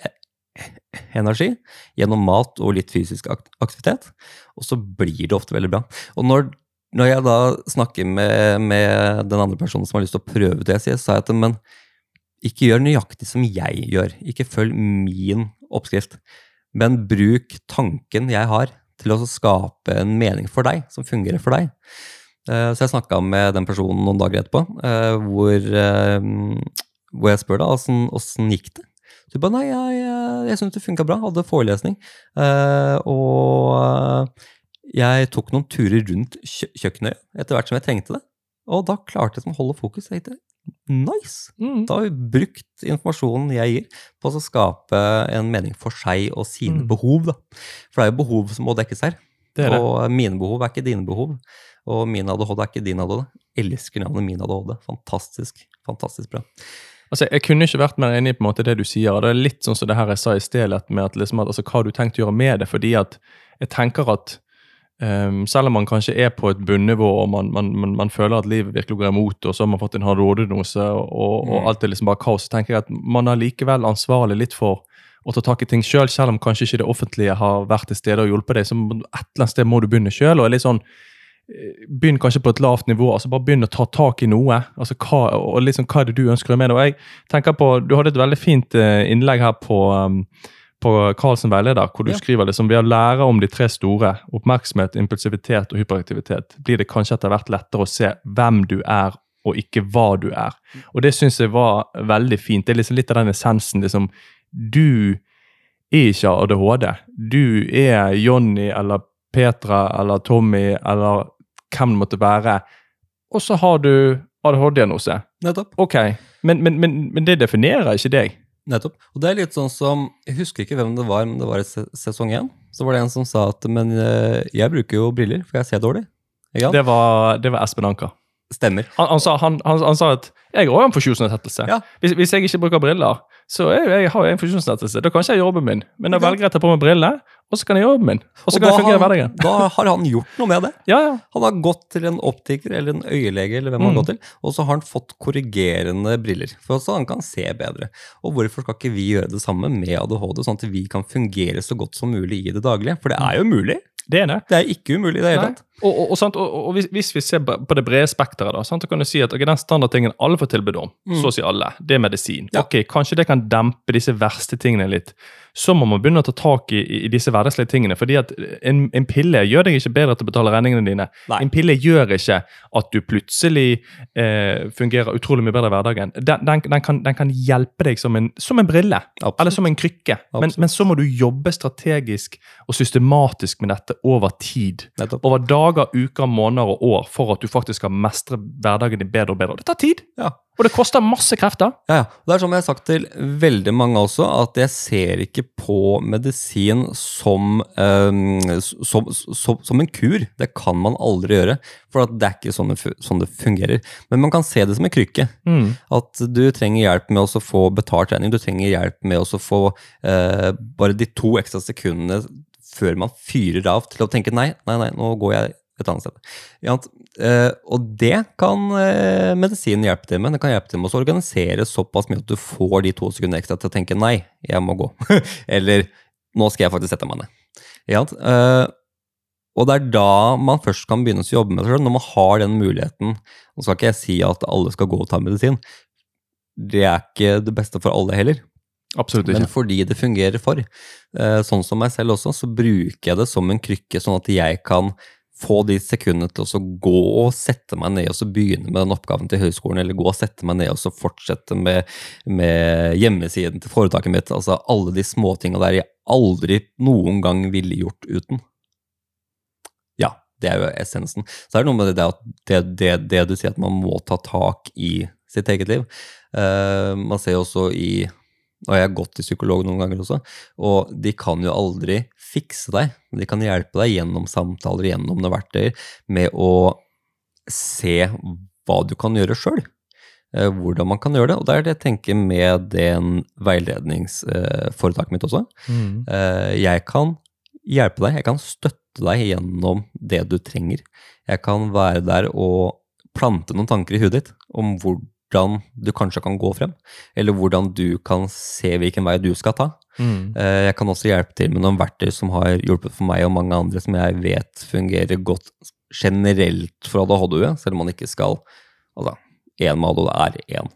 energi gjennom mat og litt fysisk aktivitet, og så blir det ofte veldig bra. Og når, når jeg da snakker med, med den andre personen som har lyst til å prøve det, så sa jeg at men ikke gjør nøyaktig som jeg gjør, ikke følg min oppskrift, men bruk tanken jeg har til å skape en mening for deg, som fungerer for deg. Eh, Så jeg snakka med den personen noen dager etterpå, eh, hvor, eh, hvor jeg spør da åssen gikk det. Så jeg bare nei, jeg, jeg, jeg det funka bra, hadde forelesning. Uh, Og eh, jeg tok noen turer rundt kjø kjøkkenet etter hvert som jeg trengte det. Og da klarte jeg å holde fokus. Jeg tenkte nice! Mm. Da har vi brukt informasjonen jeg gir, på å skape en mening for seg og sine Mm. behov. Da. For det er jo behov som må dekkes her. Det det. Og mine behov er ikke dine behov. Og min ADHD er ikke din ADHD. Elsker navnet min ADHD. Fantastisk. Fantastisk bra. Altså, Jeg kunne ikke vært mer enig i på en måte det du sier. og Det er litt sånn som det her jeg sa i sted, med at, liksom, at altså, hva du tenkt å gjøre med det. fordi at jeg tenker at um, selv om man kanskje er på et bunnivå og man, man, man, man føler at livet virkelig går imot, og så har man fått en ADHD-diagnose og, og Mm. alt er liksom bare kaos, så tenker jeg at man er likevel ansvarlig litt for å ta tak i ting sjøl, selv, selv om kanskje ikke det offentlige har vært til stede og hjulpet deg. så Et eller annet sted må du begynne sjøl. Sånn, begynn kanskje på et lavt nivå. altså Bare begynn å ta tak i noe. altså hva, og liksom, hva er det du ønsker å gjøre med det? Og jeg tenker på, Du hadde et veldig fint eh, innlegg her på, um, på Karlsen veileder, hvor du Ja. skriver liksom ved å lære om de tre store, oppmerksomhet, impulsivitet og hyperaktivitet, blir det kanskje etter hvert lettere å se hvem du er, og ikke hva du er. Og det syns jeg var veldig fint. Det er liksom litt av den essensen. liksom, Du er ikke ADHD. Du er Jonny eller Petra eller Tommy eller hvem det måtte være, og så har du ADHD-diagnose. Nettopp. Ok, men, men, men, men det definerer ikke deg. Nettopp. Og det er litt sånn som Jeg husker ikke hvem det var, men det var i sesong én. Så var det en som sa at Men eh, jeg bruker jo briller, for jeg ser dårlig. Det var, det var Espen Anker. Stemmer. Han, han, sa, han, han, han sa at jeg har en funksjonsnedsettelse. Ja. Hvis, hvis jeg ikke bruker briller, så jeg, jeg, har jeg en funksjonsnedsettelse. Da kan ikke jeg jobben min. Men da velger jeg å ta på meg briller, og så kan jeg gjøre jobben min. Og så Og kan jeg fungere i hverdagen. Da har han gjort noe med det. Ja, ja. Han har gått til en optiker eller en øyelege, eller hvem han Mm. har gått til, og så har han fått korrigerende briller, for så han kan se bedre. Og hvorfor skal ikke vi gjøre det samme med ADHD, sånn at vi kan fungere så godt som mulig i det daglige? For det er jo mulig. Det er det. Det er ikke umulig i det hele tatt. Og, og, og, og, hvis, vi ser på det brede spekteret, da, sant? så kan du si at okay, den standardtingen alle får tilbud om, Mm. så å si alle, det er medisin. Ja. Ok, Kanskje det kan dempe disse verste tingene litt. Så må man begynne å ta tak i, i disse hverdagslige tingene. fordi at en, en pille gjør deg ikke bedre til å betale regningene dine. Nei. En pille gjør ikke at du plutselig eh, fungerer utrolig mye bedre i hverdagen. Den, den, den, kan, den kan hjelpe deg som en, som en brille. Absolutt. Eller som en krykke. Men, men så må du jobbe strategisk og systematisk med dette over tid. Nettopp. Over dager, uker, måneder og år for at du faktisk skal mestre hverdagen din bedre og bedre. Det tar tid, Ja. Og det koster masse krefter. Ja, ja. Det er som jeg har sagt til veldig mange også, at jeg ser ikke på medisin som, um, som, som, som en kur. Det kan man aldri gjøre, for at det er ikke sånn det, sånn det fungerer. Men man kan se det som en krykke. At du trenger hjelp med å få betalt trening, du trenger hjelp med å få uh, bare de to ekstra sekundene før man fyrer av til å tenke nei, nei, nei, nå går jeg et annet sted. Ja, eh, og det kan eh, medisinen hjelpe til med. Det kan hjelpe til med å organisere såpass mye at du får de to sekundene ekstra til å tenke nei, jeg må gå. <laughs> Eller nå skal jeg faktisk sette meg ned. Ja, eh, og det er da man først kan begynne å jobbe med det sjøl, når man har den muligheten. Nå skal ikke jeg si at alle skal gå og ta medisin. Det er ikke det beste for alle heller. Absolutt ikke. Men fordi det fungerer for. Sånn som meg selv også, så bruker jeg det som en krykke, sånn at jeg kan få de sekundene til å gå og sette meg ned og så begynne med den oppgaven til høyskolen, eller gå og sette meg ned og så fortsette med, med hjemmesiden til foretaket mitt. Altså alle de småtinga der jeg aldri noen gang ville gjort uten. Ja, det er jo essensen. Så er det noe med det det, det, det du sier at man må ta tak i sitt eget liv. Uh, man ser jo også i og jeg har gått til psykolog noen ganger også, og de kan jo aldri fikse deg. De kan hjelpe deg gjennom samtaler, gjennom noen verktøyer, med å se hva du kan gjøre sjøl. Hvordan man kan gjøre det. Og det er det jeg tenker med den veiledningsforetaket mitt også. Mm. Eh, Jeg kan hjelpe deg, jeg kan støtte deg gjennom det du trenger. Jeg kan være der og plante noen tanker i huet ditt om hvordan du kanskje kan gå frem, eller hvordan du kan se hvilken vei du skal ta. Mm. Eh, Jeg kan også hjelpe til med noen verktøy som har hjulpet for meg og mange andre, som jeg vet fungerer godt generelt for ADHD, selv om man ikke skal Altså, én med ADHD er én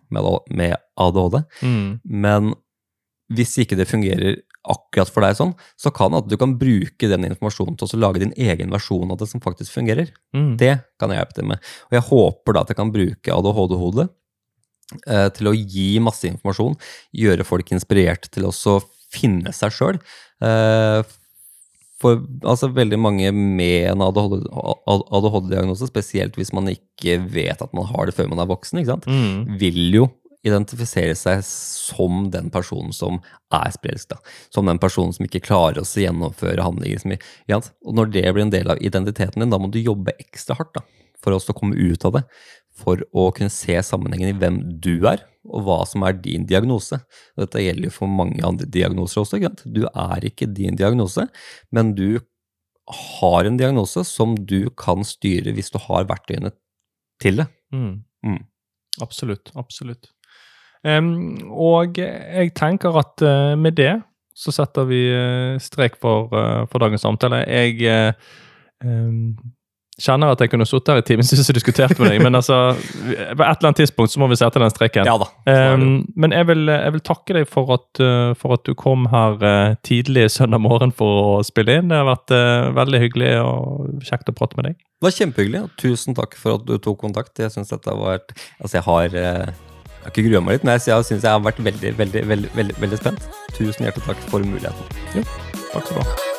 med ADHD. Mm. Men hvis ikke det fungerer akkurat for deg sånn, så kan at du kan bruke den informasjonen til å lage din egen versjon av det som faktisk fungerer. Mm. Det kan jeg hjelpe til med. Og jeg håper da at jeg kan bruke ADHD-hodet til å gi masse informasjon, gjøre folk inspirert til også finne seg sjøl. Eh, for altså, veldig mange med en ADHD-diagnose, spesielt hvis man ikke vet at man har det før man er voksen? Mm. vil jo identifisere seg som den personen som er sprelsk. Som den personen som ikke klarer å gjennomføre handlinger. Som, ja, og når det blir en del av identiteten din, da må du jobbe ekstra hardt da, for også å komme ut av det. For å kunne se sammenhengen i hvem du er, og hva som er din diagnose. Dette gjelder jo for mange andre diagnoser også. Ikke? Du er ikke din diagnose, men du har en diagnose som du kan styre hvis du har verktøyene til det. Mm. Mm. Absolutt. Absolutt. Um, og jeg tenker at uh, med det så setter vi eh, strek for, uh, for dagens samtale. Jeg em, kjenner at jeg kunne sittet her i timevis og diskutert med deg, men altså, på et eller annet tidspunkt så må vi sette den streken. Ja da. jo. Um, men jeg vil, jeg vil takke deg for at, uh, for at du kom her uh, tidlig søndag morgen for å spille inn. Det har vært uh, veldig hyggelig og kjekt å prate med deg. Det var kjempehyggelig. og Tusen takk for at du tok kontakt. Jeg synes dette har vært Altså, jeg har Jeg har ikke grua meg litt, men jeg, syns jeg har vært veldig, veldig, veldig, veldig, veldig spent. Tusen hjertelig takk for muligheten. Takk skal du ha.